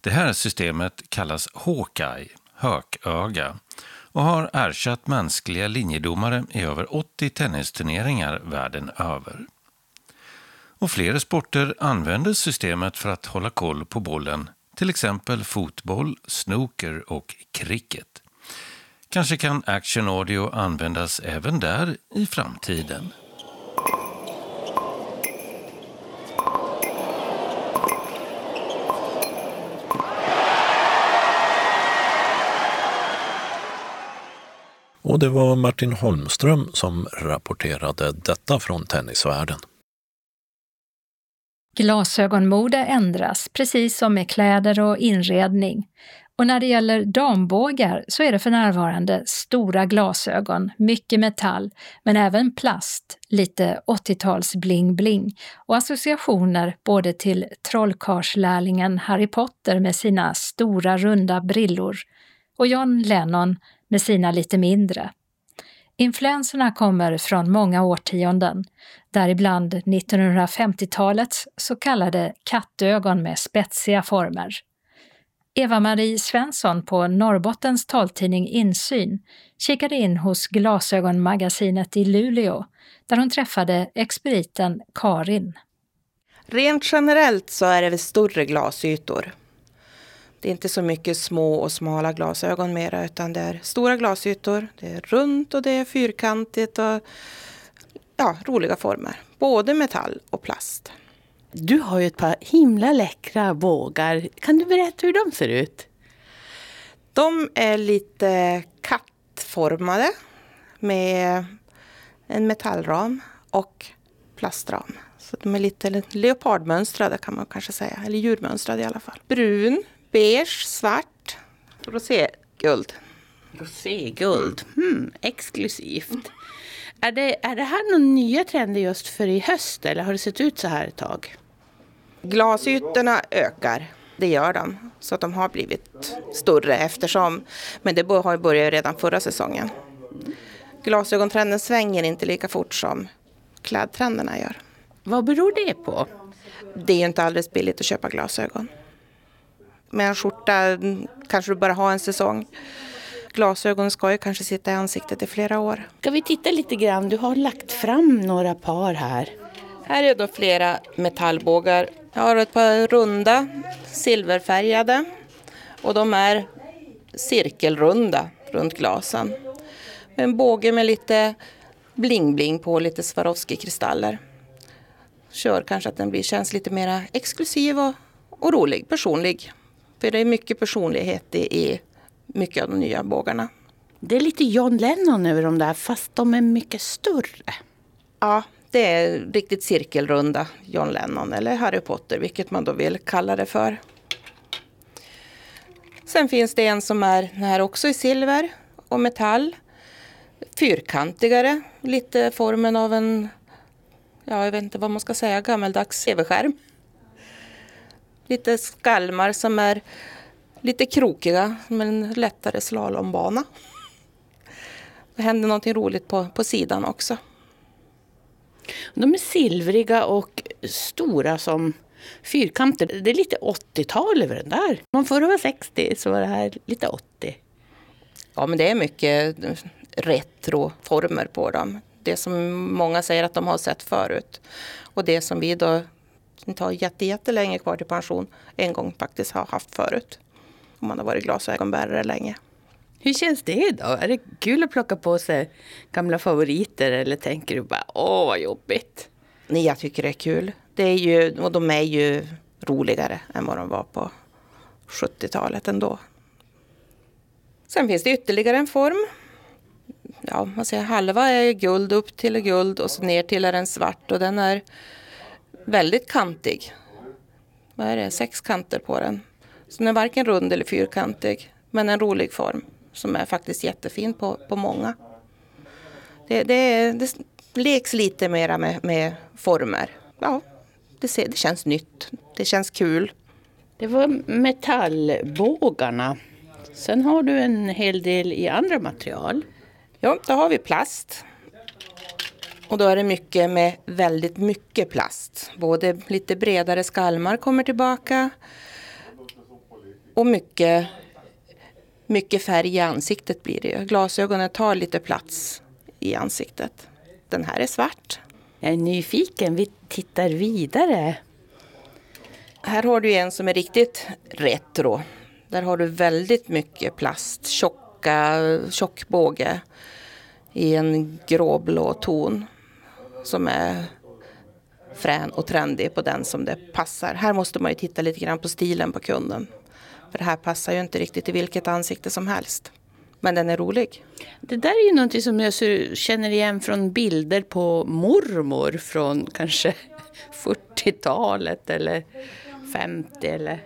Det här systemet kallas Hawkeye, hököga, och har ersatt mänskliga linjedomare i över 80 tennisturneringar världen över. Och flera sporter använder systemet för att hålla koll på bollen, till exempel fotboll, snooker och cricket. Kanske kan Action Audio användas även där i framtiden. Och det var Martin Holmström som rapporterade detta från tennisvärlden. Glasögonmode ändras, precis som med kläder och inredning. Och när det gäller dambågar så är det för närvarande stora glasögon, mycket metall, men även plast, lite 80-tals bling-bling och associationer både till trollkarlslärlingen Harry Potter med sina stora runda brillor och John Lennon med sina lite mindre. Influenserna kommer från många årtionden, däribland 1950-talets så kallade kattögon med spetsiga former. Eva-Marie Svensson på Norrbottens taltidning Insyn kikade in hos Glasögonmagasinet i Luleå där hon träffade expediten Karin. Rent generellt så är det väl större glasytor. Det är inte så mycket små och smala glasögon mera utan det är stora glasytor. Det är runt och det är fyrkantigt och ja, roliga former. både metall och plast. Du har ju ett par himla läckra bågar. Kan du berätta hur de ser ut? De är lite kattformade med en metallram och plastram. Så de är lite leopardmönstrade kan man kanske säga, eller djurmönstrade i alla fall. Brun, beige, svart, roséguld. Roséguld, hmm, exklusivt. Är det, är det här någon nya trender just för i höst eller har det sett ut så här ett tag? Glasytorna ökar, det gör de. Så att de har blivit större eftersom, men det har börjat redan förra säsongen. Glasögontrenden svänger inte lika fort som klädtrenderna gör. Vad beror det på? Det är inte alldeles billigt att köpa glasögon. Med en skjorta kanske du bara har en säsong. Glasögon ska ju kanske sitta i ansiktet i flera år. Ska vi titta lite grann? Du har lagt fram några par här. Här är då flera metallbågar. Jag har ett par runda, silverfärgade. Och de är cirkelrunda runt glasen. En båge med lite bling-bling på, lite Swarovski-kristaller. Kör kanske att den blir, känns lite mer exklusiv och, och rolig, personlig. För det är mycket personlighet i, i mycket av de nya bågarna. Det är lite John Lennon över de där, fast de är mycket större. Ja, det är riktigt cirkelrunda John Lennon eller Harry Potter, vilket man då vill kalla det för. Sen finns det en som är här också i silver och metall. Fyrkantigare, lite formen av en, ja jag vet inte vad man ska säga, gammeldags tv-skärm. Lite skalmar som är lite krokiga, som en lättare slalombana. Det händer någonting roligt på, på sidan också. De är silvriga och stora som fyrkanter. Det är lite 80-tal över den där. Om förra var 60 så var det här lite 80. Ja, men det är mycket retroformer på dem. Det som många säger att de har sett förut. Och det som vi då inte har jättelänge kvar till pension en gång faktiskt har haft förut. Om man har varit glasögonbärare länge. Hur känns det då? Är det kul att plocka på sig gamla favoriter eller tänker du bara åh vad jobbigt? Nej, jag tycker det är kul. Det är ju, och de är ju roligare än vad de var på 70-talet ändå. Sen finns det ytterligare en form. Ja, man säger halva är guld, upp till är guld och så ner till är den svart och den är väldigt kantig. Vad är det? Sex kanter på den. Så den är varken rund eller fyrkantig, men en rolig form som är faktiskt jättefin på, på många. Det, det, det leks lite mera med, med former. Ja, det, ser, det känns nytt. Det känns kul. Det var metallbågarna. Sen har du en hel del i andra material. Ja, då har vi plast. Och då är det mycket med väldigt mycket plast. Både lite bredare skalmar kommer tillbaka och mycket, mycket färg i ansiktet blir det. Glasögonen tar lite plats i ansiktet. Den här är svart. Jag är nyfiken. Vi tittar vidare. Här har du en som är riktigt retro. Där har du väldigt mycket plast, tjocka, tjock båge i en gråblå ton som är frän och trendig på den som det passar. Här måste man ju titta lite grann på stilen på kunden. För det här passar ju inte riktigt i vilket ansikte som helst. Men den är rolig. Det där är ju någonting som jag känner igen från bilder på mormor från kanske 40-talet eller 50 eller...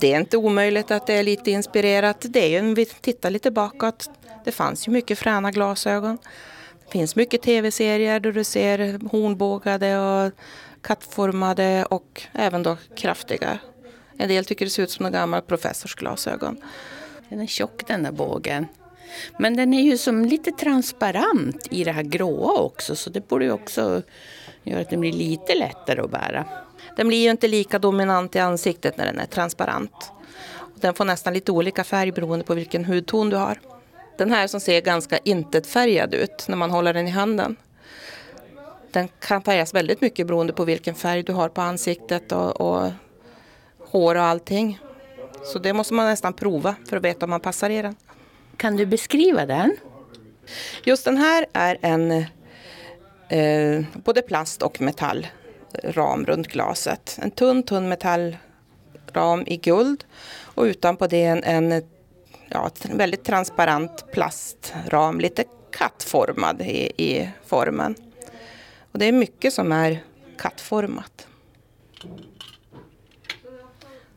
Det är inte omöjligt att det är lite inspirerat. Det är ju, om vi tittar lite bakåt, det fanns ju mycket fräna glasögon. Det finns mycket tv-serier där du ser hornbågade och kattformade och även då kraftiga. En del tycker det ser ut som en gammal professorsglasögon. Den är tjock den där bågen. Men den är ju som lite transparent i det här gråa också så det borde ju också göra att den blir lite lättare att bära. Den blir ju inte lika dominant i ansiktet när den är transparent. Den får nästan lite olika färg beroende på vilken hudton du har. Den här som ser ganska intetfärgad ut när man håller den i handen. Den kan färgas väldigt mycket beroende på vilken färg du har på ansiktet och, och hår och allting. Så det måste man nästan prova för att veta om man passar i den. Kan du beskriva den? Just den här är en eh, både plast och metallram runt glaset. En tunn, tunn metallram i guld och utanpå det en, en ja, väldigt transparent plastram, lite kattformad i, i formen. Och det är mycket som är kattformat.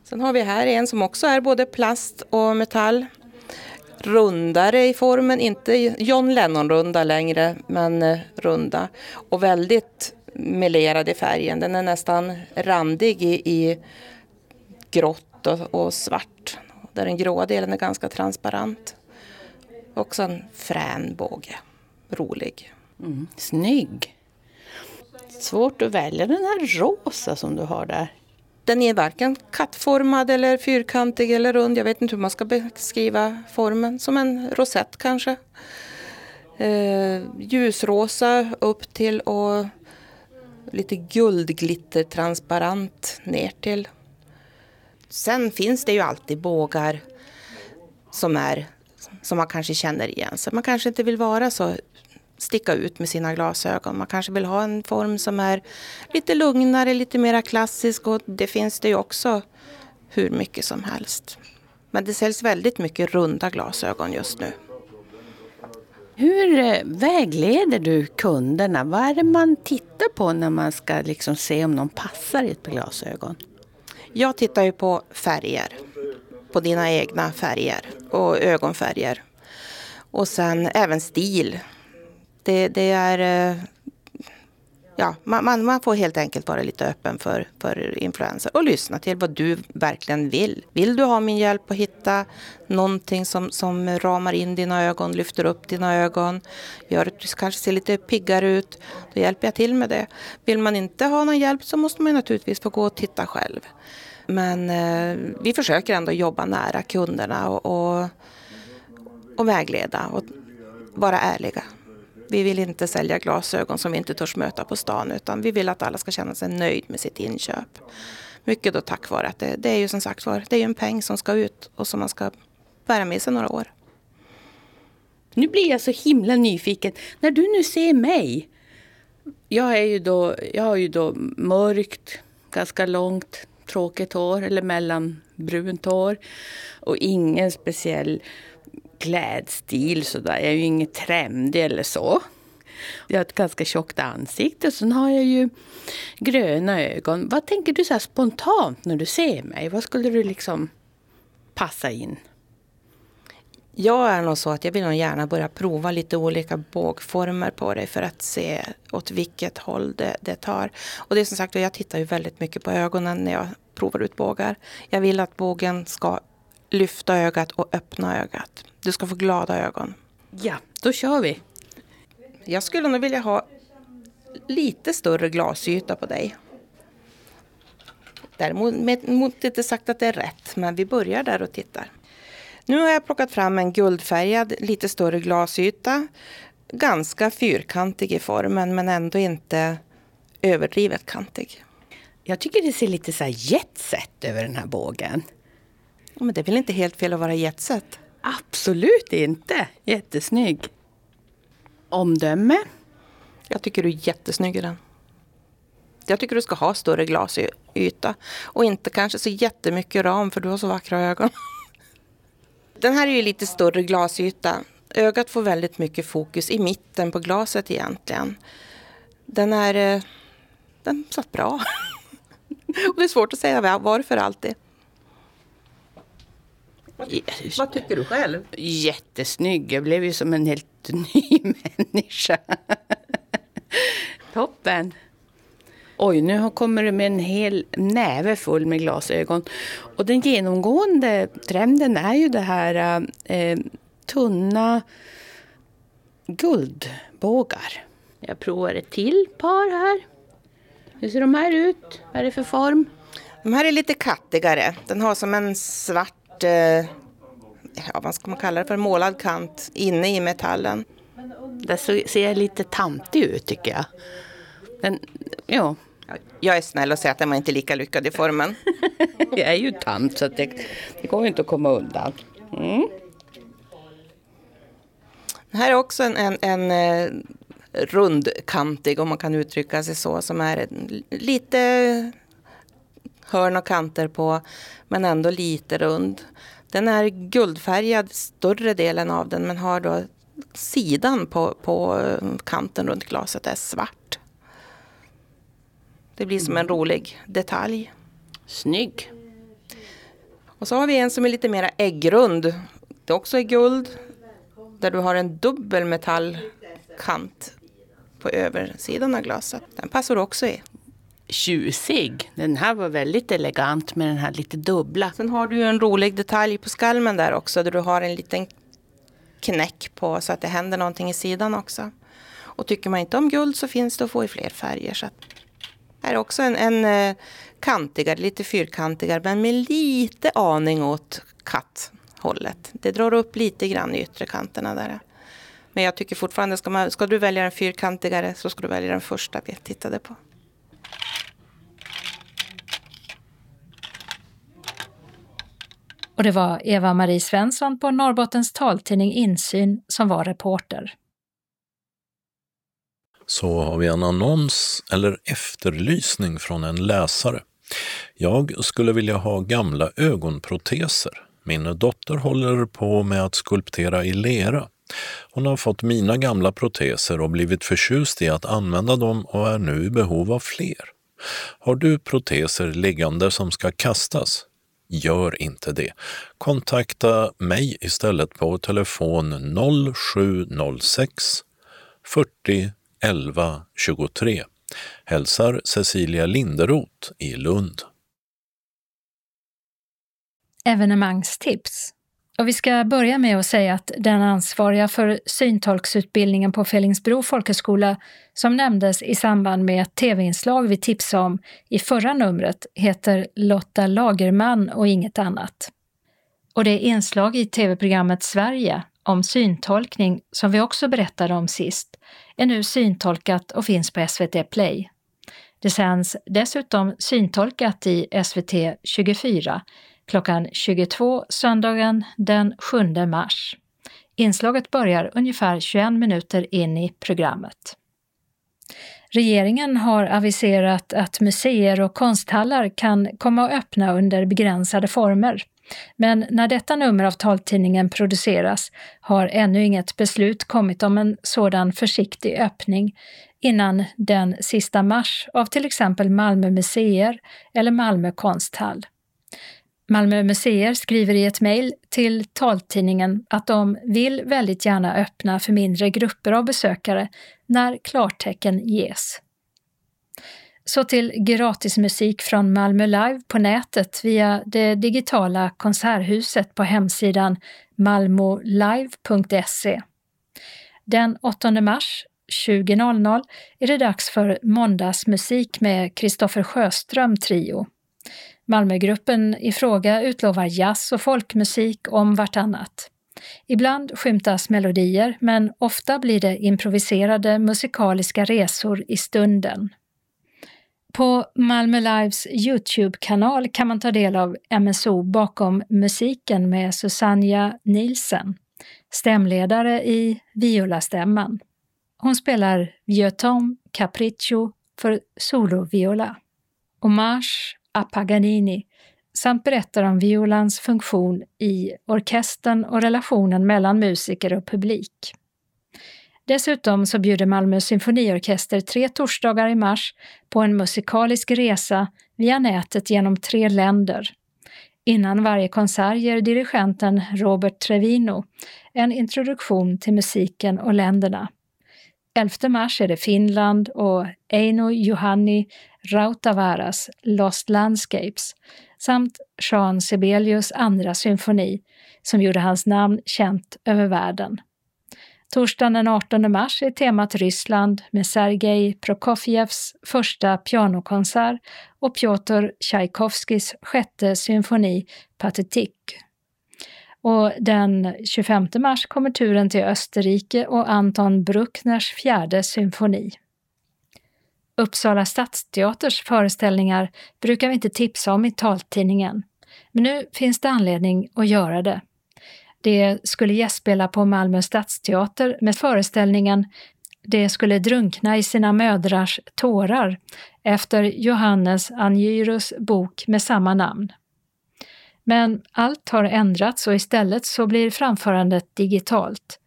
Sen har vi här en som också är både plast och metall. Rundare i formen, inte John Lennon-runda längre, men eh, runda. Och väldigt melerad i färgen. Den är nästan randig i, i grått och, och svart. Där den gråa delen är ganska transparent. Också en frän båge. Rolig. Mm, snygg. Svårt att välja den här rosa som du har där. Den är varken kattformad eller fyrkantig eller rund. Jag vet inte hur man ska beskriva formen. Som en rosett kanske. Eh, ljusrosa upp till och lite guldglitter transparent ner till. Sen finns det ju alltid bågar som är som man kanske känner igen. Så man kanske inte vill vara så sticka ut med sina glasögon. Man kanske vill ha en form som är lite lugnare, lite mer klassisk och det finns det ju också hur mycket som helst. Men det säljs väldigt mycket runda glasögon just nu. Hur eh, vägleder du kunderna? Vad är det man tittar på när man ska liksom se om någon passar i ett par glasögon? Jag tittar ju på färger. På dina egna färger och ögonfärger. Och sen även stil. Det, det är... Eh, ja, man, man, får helt enkelt vara lite öppen för, för influenser och lyssna till vad du verkligen vill. Vill du ha min hjälp att hitta någonting som, som ramar in dina ögon, lyfter upp dina ögon, gör att du kanske ser lite piggare ut, då hjälper jag till med det. Vill man inte ha någon hjälp så måste man naturligtvis få gå och titta själv. Men eh, vi försöker ändå jobba nära kunderna och, och, och vägleda och vara ärliga. Vi vill inte sälja glasögon som vi inte törs möta på stan utan vi vill att alla ska känna sig nöjd med sitt inköp. Mycket då tack vare att det, det är ju som sagt var, det är en peng som ska ut och som man ska bära med sig några år. Nu blir jag så himla nyfiken. När du nu ser mig. Jag, är ju då, jag har ju då mörkt, ganska långt, tråkigt hår eller mellanbrunt hår. Och ingen speciell klädstil sådär. Jag är ju inget trendig eller så. Jag har ett ganska tjockt ansikte och sen har jag ju gröna ögon. Vad tänker du så spontant när du ser mig? Vad skulle du liksom passa in? Jag är nog så att jag vill nog gärna börja prova lite olika bågformer på dig för att se åt vilket håll det, det tar. Och det är som sagt, jag tittar ju väldigt mycket på ögonen när jag provar ut bågar. Jag vill att bågen ska lyfta ögat och öppna ögat. Du ska få glada ögon. Ja, då kör vi. Jag skulle nog vilja ha lite större glasyta på dig. Däremot inte sagt att det är rätt, men vi börjar där och tittar. Nu har jag plockat fram en guldfärgad, lite större glasyta. Ganska fyrkantig i formen, men ändå inte överdrivet kantig. Jag tycker det ser lite så här jetset över den här bågen. Men det är väl inte helt fel att vara jetset? Absolut inte. Jättesnygg. Omdöme? Jag tycker du är jättesnygg i den. Jag tycker du ska ha större glasyta och inte kanske så jättemycket ram för du har så vackra ögon. Den här är ju lite större glasyta. Ögat får väldigt mycket fokus i mitten på glaset egentligen. Den är... Eh, den satt bra. och det är svårt att säga varför alltid. Vad tycker du själv? Jättesnygg. Jag blev ju som en helt ny människa. Toppen. Oj, nu kommer det med en hel näve full med glasögon. Och den genomgående trenden är ju det här eh, tunna guldbågar. Jag provar ett till par här. Hur ser de här ut? Vad är det för form? De här är lite kattigare. Den har som en svart, eh, ja vad ska man kalla det för, målad kant inne i metallen. Det ser lite tantig ut tycker jag. Den, ja, jag är snäll och säger att den var inte lika lyckad i formen. jag är ju tant så det, det går inte att komma undan. Mm. Det här är också en, en, en, eh, rundkantig om man kan uttrycka sig så. Som är lite hörn och kanter på men ändå lite rund. Den är guldfärgad större delen av den men har då sidan på, på kanten runt glaset är svart. Det blir som en mm. rolig detalj. Snygg. Och så har vi en som är lite mer äggrund. Det också är guld. Där du har en dubbel metallkant på översidan av glaset. Den passar också i. Tjusig. Den här var väldigt elegant med den här lite dubbla. Sen har du en rolig detalj på skalmen där också. Där du har en liten knäck på så att det händer någonting i sidan också. Och tycker man inte om guld så finns det att få i fler färger. Så här är också en, en eh, kantigare, lite fyrkantigare men med lite aning åt katthållet. Det drar upp lite grann i yttre kanterna där. Men jag tycker fortfarande, ska, man, ska du välja den fyrkantigare så ska du välja den första vi tittade på. Och det var Eva-Marie Svensson på Norrbottens taltidning Insyn som var reporter. Så har vi en annons eller efterlysning från en läsare. Jag skulle vilja ha gamla ögonproteser. Min dotter håller på med att skulptera i lera. Hon har fått mina gamla proteser och blivit förtjust i att använda dem och är nu i behov av fler. Har du proteser liggande som ska kastas? Gör inte det. Kontakta mig istället på telefon 0706 40 11 23. Hälsar Cecilia Linderoth i Lund. Evenemangstips och vi ska börja med att säga att den ansvariga för syntolksutbildningen på Fellingsbro folkhögskola som nämndes i samband med ett tv-inslag vi tipsade om i förra numret heter Lotta Lagerman och inget annat. Och det inslag i tv-programmet Sverige om syntolkning som vi också berättade om sist är nu syntolkat och finns på SVT Play. Det sänds dessutom syntolkat i SVT 24 klockan 22 söndagen den 7 mars. Inslaget börjar ungefär 21 minuter in i programmet. Regeringen har aviserat att museer och konsthallar kan komma att öppna under begränsade former. Men när detta nummer av taltidningen produceras har ännu inget beslut kommit om en sådan försiktig öppning innan den sista mars av till exempel Malmö museer eller Malmö konsthall. Malmö museer skriver i ett mejl till taltidningen att de vill väldigt gärna öppna för mindre grupper av besökare när klartecken ges. Så till gratismusik från Malmö Live på nätet via det digitala konserthuset på hemsidan malmolive.se. Den 8 mars 20.00 är det dags för måndagsmusik med Kristoffer Sjöström Trio. Malmögruppen i fråga utlovar jazz och folkmusik om vartannat. Ibland skymtas melodier, men ofta blir det improviserade musikaliska resor i stunden. På Malmö Lives Youtube-kanal kan man ta del av MSO bakom musiken med Susanna Nielsen, stämledare i Violastämman. Hon spelar Vieuxtemps Capriccio för soloviola. Hommage a Paganini samt berättar om violans funktion i orkestern och relationen mellan musiker och publik. Dessutom så bjuder Malmö symfoniorkester tre torsdagar i mars på en musikalisk resa via nätet genom tre länder. Innan varje konsert ger dirigenten Robert Trevino en introduktion till musiken och länderna. 11 mars är det Finland och Eino Juhani Rautavaras Lost Landscapes samt Jean Sibelius andra symfoni som gjorde hans namn känt över världen. Torsdagen den 18 mars är temat Ryssland med Sergej Prokofjevs första pianokonsert och Piotr Tchaikovskys sjätte symfoni Patetik. Och den 25 mars kommer turen till Österrike och Anton Bruckners fjärde symfoni. Uppsala stadsteaters föreställningar brukar vi inte tipsa om i taltidningen, men nu finns det anledning att göra det. Det skulle gästspela på Malmö stadsteater med föreställningen det skulle drunkna i sina mödrars tårar efter Johannes Angyrus bok med samma namn. Men allt har ändrats och istället så blir framförandet digitalt.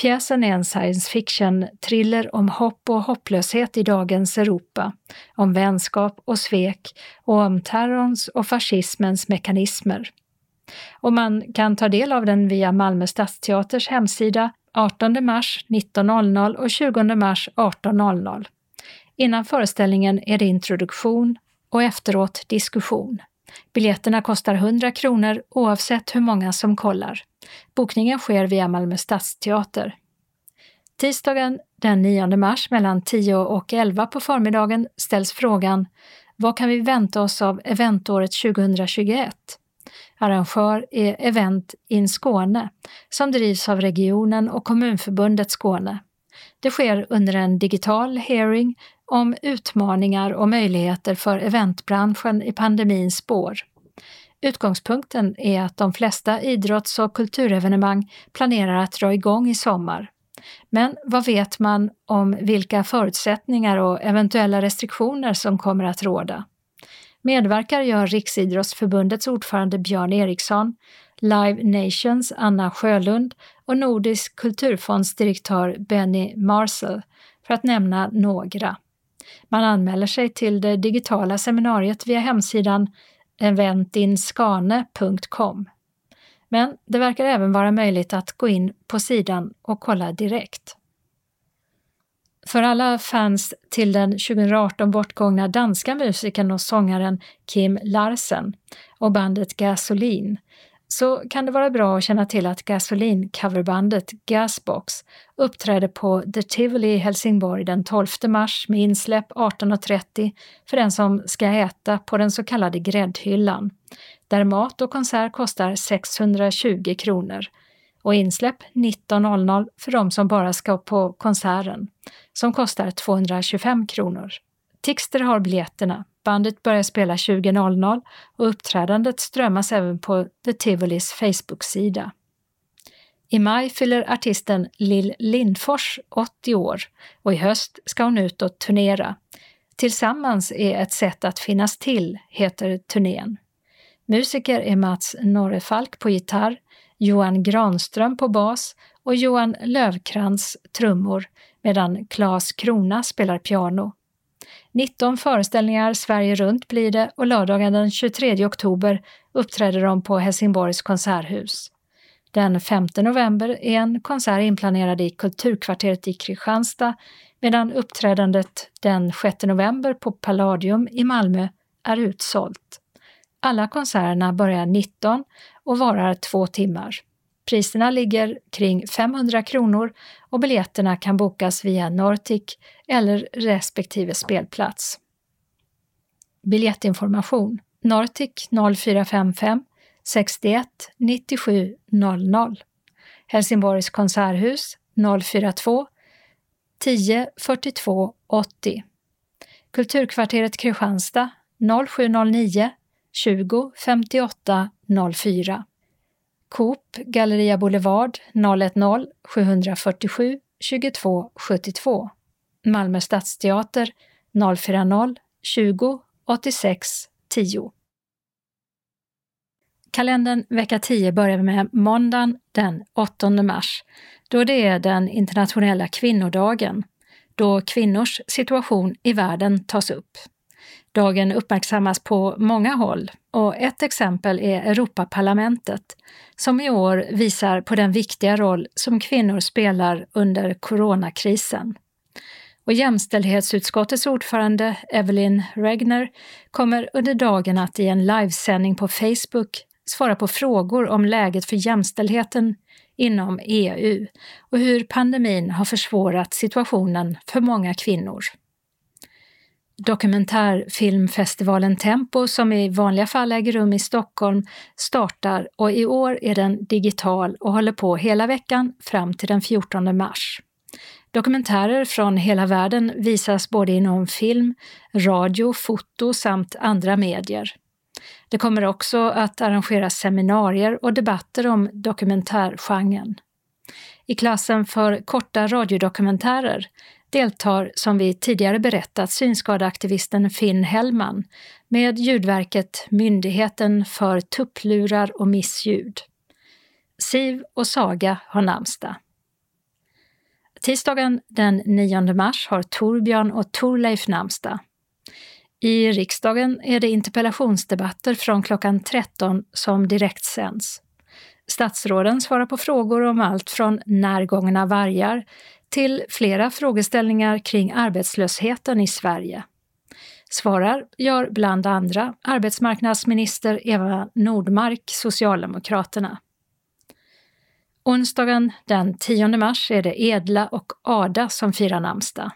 Pjäsen är en science fiction-thriller om hopp och hopplöshet i dagens Europa, om vänskap och svek och om terrorns och fascismens mekanismer. Och man kan ta del av den via Malmö stadsteaters hemsida 18 mars 19.00 och 20 mars 18.00. Innan föreställningen är det introduktion och efteråt diskussion. Biljetterna kostar 100 kronor oavsett hur många som kollar. Bokningen sker via Malmö stadsteater. Tisdagen den 9 mars mellan 10 och 11 på förmiddagen ställs frågan Vad kan vi vänta oss av eventåret 2021? Arrangör är Event in Skåne som drivs av regionen och Kommunförbundet Skåne. Det sker under en digital hearing om utmaningar och möjligheter för eventbranschen i pandemins spår. Utgångspunkten är att de flesta idrotts och kulturevenemang planerar att dra igång i sommar. Men vad vet man om vilka förutsättningar och eventuella restriktioner som kommer att råda? Medverkar gör Riksidrottsförbundets ordförande Björn Eriksson, Live Nations Anna Sjölund och Nordisk kulturfondsdirektör Benny Marcel, för att nämna några. Man anmäler sig till det digitala seminariet via hemsidan eventinskane.com. Men det verkar även vara möjligt att gå in på sidan och kolla direkt. För alla fans till den 2018 bortgångna danska musikern och sångaren Kim Larsen och bandet Gasolin så kan det vara bra att känna till att Gasolin-coverbandet Gasbox uppträder på The Tivoli i Helsingborg den 12 mars med insläpp 18.30 för den som ska äta på den så kallade gräddhyllan, där mat och konsert kostar 620 kronor och insläpp 19.00 för de som bara ska på konserten, som kostar 225 kronor. Tixter har biljetterna. Bandet börjar spela 20.00 och uppträdandet strömmas även på The Tivolis Facebook-sida. I maj fyller artisten Lill Lindfors 80 år och i höst ska hon ut och turnera. Tillsammans är ett sätt att finnas till, heter turnén. Musiker är Mats Norrefalk på gitarr, Johan Granström på bas och Johan Lövkrans trummor medan Claes Krona spelar piano. 19 föreställningar Sverige runt blir det och lördagen den 23 oktober uppträder de på Helsingborgs konserthus. Den 5 november är en konsert inplanerad i Kulturkvarteret i Kristianstad medan uppträdandet den 6 november på Palladium i Malmö är utsålt. Alla konserterna börjar 19 och varar två timmar. Priserna ligger kring 500 kronor och biljetterna kan bokas via Nortic eller respektive spelplats. Biljettinformation Nortic 0455 61 97 00 Helsingborgs konserthus 042 10 42 80 Kulturkvarteret Kristianstad 0709 20 58 04 Coop Galleria Boulevard 010 747 22 72 Malmö Stadsteater 040 20 86 10 Kalendern vecka 10 börjar med måndagen den 8 mars, då det är den internationella kvinnodagen, då kvinnors situation i världen tas upp. Dagen uppmärksammas på många håll och ett exempel är Europaparlamentet som i år visar på den viktiga roll som kvinnor spelar under coronakrisen. Och jämställdhetsutskottets ordförande Evelyn Regner kommer under dagen att i en livesändning på Facebook svara på frågor om läget för jämställdheten inom EU och hur pandemin har försvårat situationen för många kvinnor. Dokumentärfilmfestivalen Tempo, som i vanliga fall äger rum i Stockholm, startar och i år är den digital och håller på hela veckan fram till den 14 mars. Dokumentärer från hela världen visas både inom film, radio, foto samt andra medier. Det kommer också att arrangeras seminarier och debatter om dokumentärgenren. I klassen för korta radiodokumentärer deltar, som vi tidigare berättat, synskadeaktivisten Finn Hellman med ljudverket Myndigheten för tupplurar och missljud. Siv och Saga har namnsdag. Tisdagen den 9 mars har Torbjörn och Torleif namnsdag. I riksdagen är det interpellationsdebatter från klockan 13 som direktsänds. Statsråden svarar på frågor om allt från närgångna vargar till flera frågeställningar kring arbetslösheten i Sverige. Svarar gör bland andra arbetsmarknadsminister Eva Nordmark, Socialdemokraterna. Onsdagen den 10 mars är det Edla och Ada som firar namnsdag.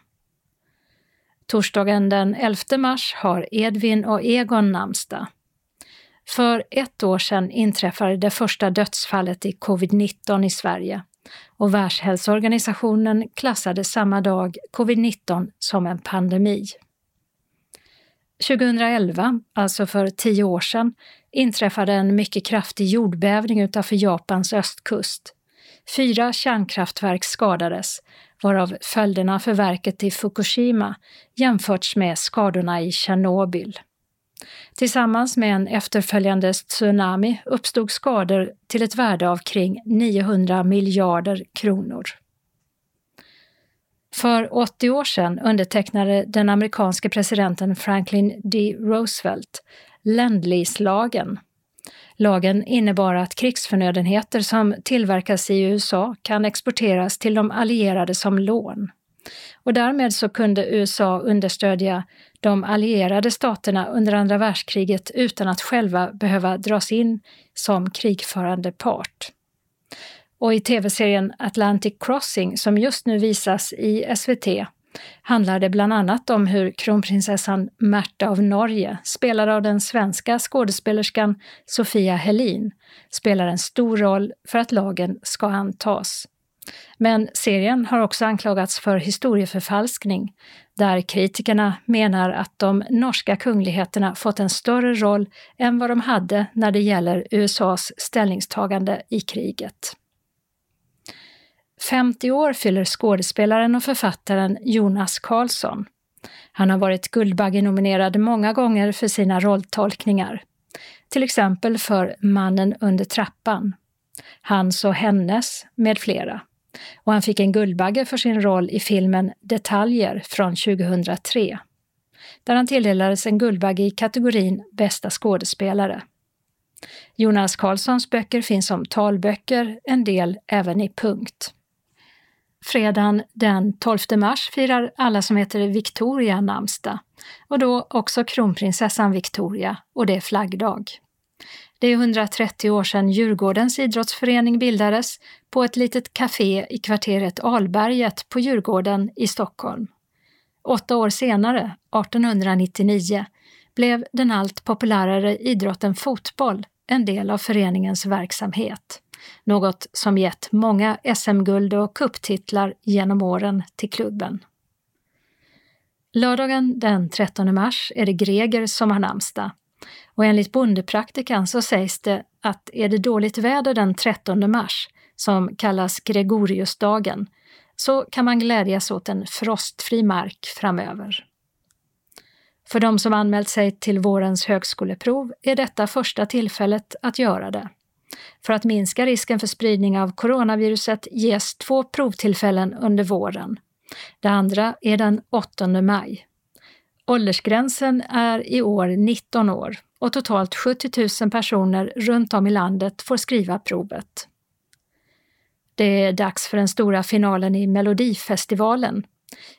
Torsdagen den 11 mars har Edvin och Egon namnsdag. För ett år sedan inträffade det första dödsfallet i covid-19 i Sverige och Världshälsoorganisationen klassade samma dag covid-19 som en pandemi. 2011, alltså för tio år sedan, inträffade en mycket kraftig jordbävning utanför Japans östkust. Fyra kärnkraftverk skadades, varav följderna för verket i Fukushima jämförts med skadorna i Tjernobyl. Tillsammans med en efterföljande tsunami uppstod skador till ett värde av kring 900 miljarder kronor. För 80 år sedan undertecknade den amerikanske presidenten Franklin D. Roosevelt Lend-Lease-lagen. Lagen innebar att krigsförnödenheter som tillverkas i USA kan exporteras till de allierade som lån. Och därmed så kunde USA understödja de allierade staterna under andra världskriget utan att själva behöva dras in som krigförande part. Och i tv-serien Atlantic Crossing, som just nu visas i SVT, handlar det bland annat om hur kronprinsessan Märta av Norge, spelad av den svenska skådespelerskan Sofia Helin, spelar en stor roll för att lagen ska antas. Men serien har också anklagats för historieförfalskning, där kritikerna menar att de norska kungligheterna fått en större roll än vad de hade när det gäller USAs ställningstagande i kriget. 50 år fyller skådespelaren och författaren Jonas Karlsson. Han har varit Guldbaggenominerad många gånger för sina rolltolkningar. Till exempel för Mannen under trappan, Hans och hennes med flera. Och han fick en Guldbagge för sin roll i filmen Detaljer från 2003, där han tilldelades en Guldbagge i kategorin Bästa skådespelare. Jonas Karlssons böcker finns som talböcker, en del även i punkt. Fredagen den 12 mars firar alla som heter Victoria namnsdag och då också kronprinsessan Victoria och det är flaggdag. Det är 130 år sedan Djurgårdens idrottsförening bildades på ett litet café i kvarteret Alberget på Djurgården i Stockholm. Åtta år senare, 1899, blev den allt populärare idrotten fotboll en del av föreningens verksamhet. Något som gett många SM-guld och kupptitlar genom åren till klubben. Lördagen den 13 mars är det Greger som har namnsdag och enligt bondepraktikan så sägs det att är det dåligt väder den 13 mars, som kallas Gregoriusdagen, så kan man glädjas åt en frostfri mark framöver. För de som anmält sig till vårens högskoleprov är detta första tillfället att göra det. För att minska risken för spridning av coronaviruset ges två provtillfällen under våren. Det andra är den 8 maj. Åldersgränsen är i år 19 år och totalt 70 000 personer runt om i landet får skriva provet. Det är dags för den stora finalen i Melodifestivalen.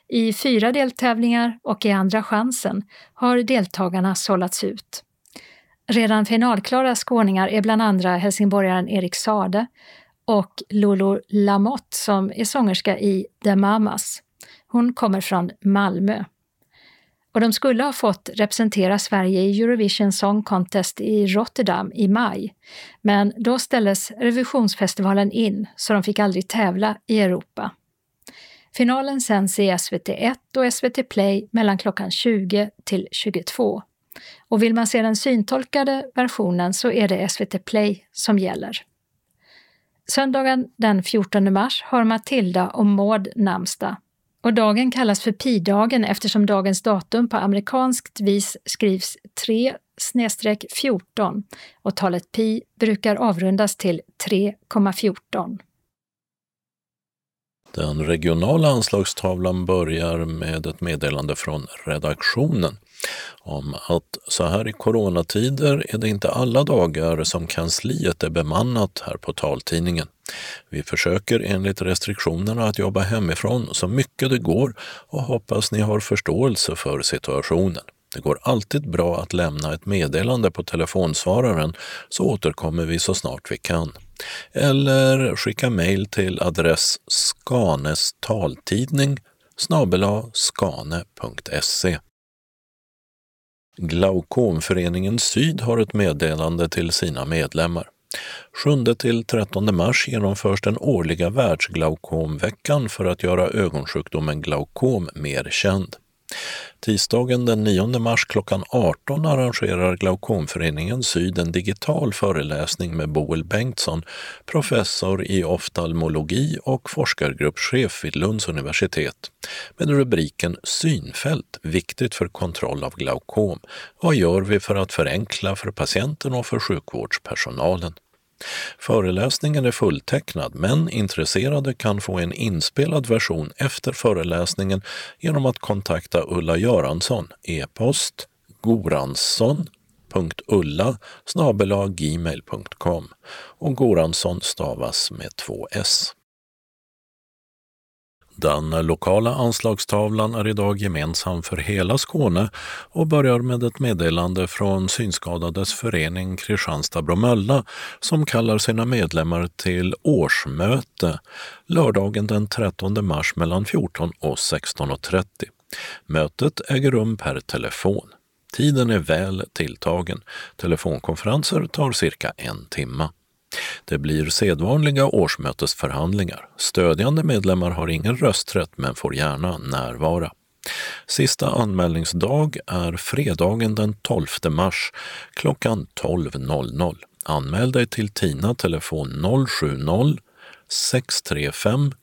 I fyra deltävlingar och i Andra chansen har deltagarna sållats ut. Redan finalklara skåningar är bland andra helsingborgaren Erik Sade och Lolo Lamotte som är sångerska i The Mamas. Hon kommer från Malmö och de skulle ha fått representera Sverige i Eurovision Song Contest i Rotterdam i maj. Men då ställdes revisionsfestivalen in så de fick aldrig tävla i Europa. Finalen sänds i SVT1 och SVT Play mellan klockan 20 till 22. Och vill man se den syntolkade versionen så är det SVT Play som gäller. Söndagen den 14 mars har Matilda och Maud namnsdag och dagen kallas för pi-dagen eftersom dagens datum på amerikanskt vis skrivs 3 14 och talet pi brukar avrundas till 3,14. Den regionala anslagstavlan börjar med ett meddelande från redaktionen om att så här i coronatider är det inte alla dagar som kansliet är bemannat här på taltidningen. Vi försöker enligt restriktionerna att jobba hemifrån så mycket det går och hoppas ni har förståelse för situationen. Det går alltid bra att lämna ett meddelande på telefonsvararen så återkommer vi så snart vi kan. Eller skicka mejl till adress Skanes taltidning skane.se. Glaukomföreningen Syd har ett meddelande till sina medlemmar. 7–13 mars genomförs den årliga världsglaukomveckan för att göra ögonsjukdomen glaukom mer känd. Tisdagen den 9 mars klockan 18 arrangerar Glaukomföreningen Syd en digital föreläsning med Boel Bengtsson, professor i oftalmologi och forskargruppschef vid Lunds universitet, med rubriken Synfält viktigt för kontroll av glaukom. Vad gör vi för att förenkla för patienten och för sjukvårdspersonalen? Föreläsningen är fulltecknad men intresserade kan få en inspelad version efter föreläsningen genom att kontakta Ulla Göransson, e-post goransson.ulla gmail.com och Goransson stavas med två s. Den lokala anslagstavlan är idag gemensam för hela Skåne och börjar med ett meddelande från Synskadades förening Kristianstad-Bromölla som kallar sina medlemmar till årsmöte lördagen den 13 mars mellan 14 och 16.30. Mötet äger rum per telefon. Tiden är väl tilltagen. Telefonkonferenser tar cirka en timme. Det blir sedvanliga årsmötesförhandlingar. Stödjande medlemmar har ingen rösträtt men får gärna närvara. Sista anmälningsdag är fredagen den 12 mars klockan 12.00. Anmäl dig till TINA telefon 070 635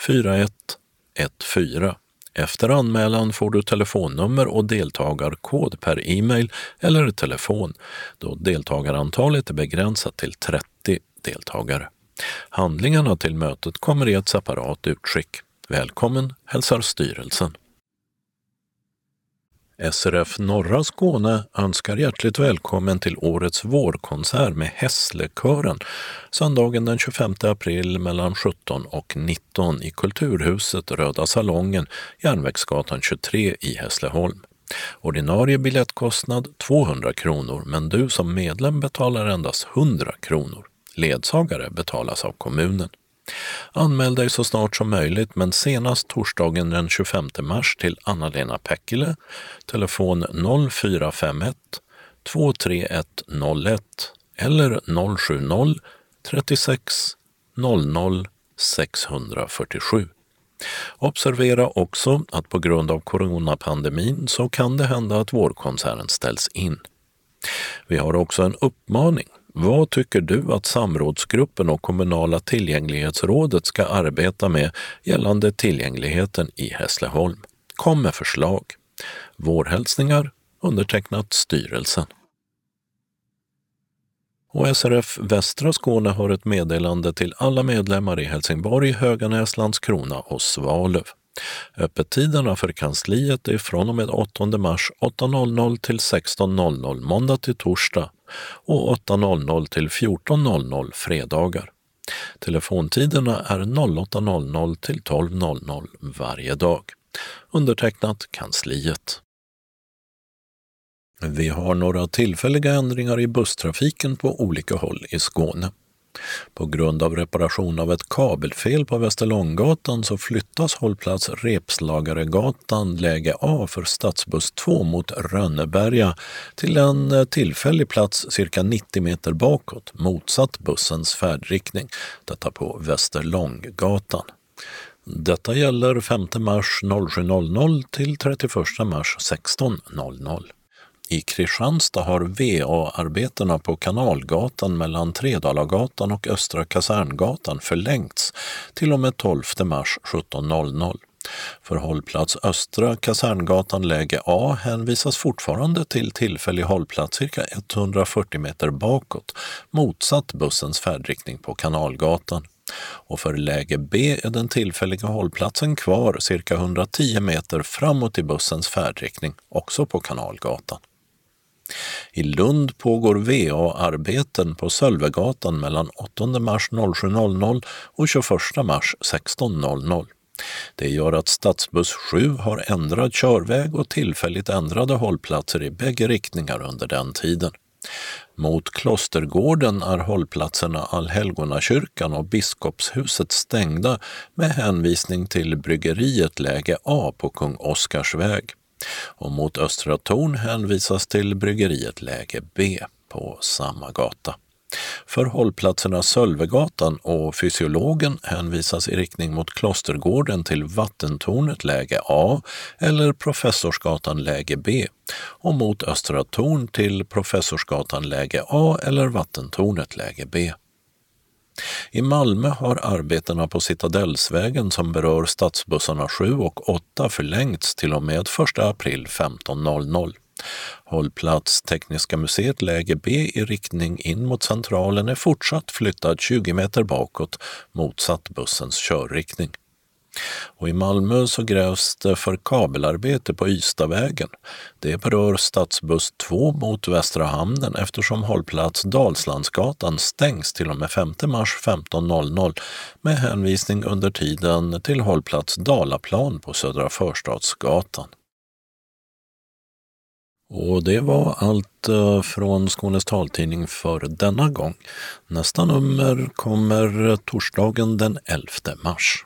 4114. Efter anmälan får du telefonnummer och deltagarkod per e-mail eller telefon då deltagarantalet är begränsat till 30 deltagare. Handlingarna till mötet kommer i ett separat utskick. Välkommen hälsar styrelsen. SRF Norra Skåne önskar hjärtligt välkommen till årets vårkonsert med Hässlekören söndagen den 25 april mellan 17 och 19 i Kulturhuset Röda Salongen, Järnvägsgatan 23 i Hässleholm. Ordinarie biljettkostnad 200 kronor men du som medlem betalar endast 100 kronor. Ledsagare betalas av kommunen. Anmäl dig så snart som möjligt men senast torsdagen den 25 mars till Anna-Lena Päckile, telefon 0451 23101 eller 070 36 00 647. Observera också att på grund av coronapandemin så kan det hända att vårkonserten ställs in. Vi har också en uppmaning vad tycker du att samrådsgruppen och kommunala tillgänglighetsrådet ska arbeta med gällande tillgängligheten i Hässleholm? Kom med förslag. Vårhälsningar undertecknat styrelsen. Och SRF Västra Skåne har ett meddelande till alla medlemmar i Helsingborg, Höganäs, Landskrona och Svalöv. Öppettiderna för kansliet är från och med 8 mars 8.00 till 16.00 måndag till torsdag och 8.00 till 14.00 fredagar. Telefontiderna är 08.00 till 12.00 varje dag. Undertecknat Kansliet. Vi har några tillfälliga ändringar i busstrafiken på olika håll i Skåne. På grund av reparation av ett kabelfel på Västerlånggatan så flyttas hållplats Repslagaregatan läge A för stadsbuss 2 mot Rönneberga till en eh, tillfällig plats cirka 90 meter bakåt, motsatt bussens färdriktning. Detta på Västerlånggatan. Detta gäller 5 mars 07.00 till 31 mars 16.00. I Kristianstad har VA-arbetena på Kanalgatan mellan Tredalagatan och Östra Kaserngatan förlängts till och med 12 mars 17.00. För hållplats Östra Kaserngatan läge A hänvisas fortfarande till tillfällig hållplats cirka 140 meter bakåt, motsatt bussens färdriktning på Kanalgatan. Och för läge B är den tillfälliga hållplatsen kvar cirka 110 meter framåt i bussens färdriktning, också på Kanalgatan. I Lund pågår VA-arbeten på Sölvegatan mellan 8 mars 07.00 och 21 mars 16.00. Det gör att stadsbuss 7 har ändrad körväg och tillfälligt ändrade hållplatser i bägge riktningar under den tiden. Mot Klostergården är hållplatserna Allhelgonakyrkan och Biskopshuset stängda med hänvisning till bryggeriet läge A på Kung Oscars väg. Och mot Östra Torn hänvisas till bryggeriet läge B på samma gata. För hållplatserna Sölvegatan och Fysiologen hänvisas i riktning mot Klostergården till Vattentornet läge A eller Professorsgatan läge B och mot Östra Torn till Professorsgatan läge A eller Vattentornet läge B. I Malmö har arbetena på Citadellsvägen som berör stadsbussarna 7 och 8 förlängts till och med 1 april 15.00. Hållplats Tekniska museet läge B i riktning in mot Centralen är fortsatt flyttad 20 meter bakåt motsatt bussens körriktning. Och I Malmö så grävs det för kabelarbete på Ystadvägen. Det berör stadsbuss 2 mot Västra hamnen eftersom hållplats Dalslandsgatan stängs till och med 5 mars 15.00 med hänvisning under tiden till hållplats Dalaplan på Södra Förstadsgatan. Och det var allt eh, från Skånes taltidning för denna gång. Nästa nummer kommer torsdagen den 11 mars.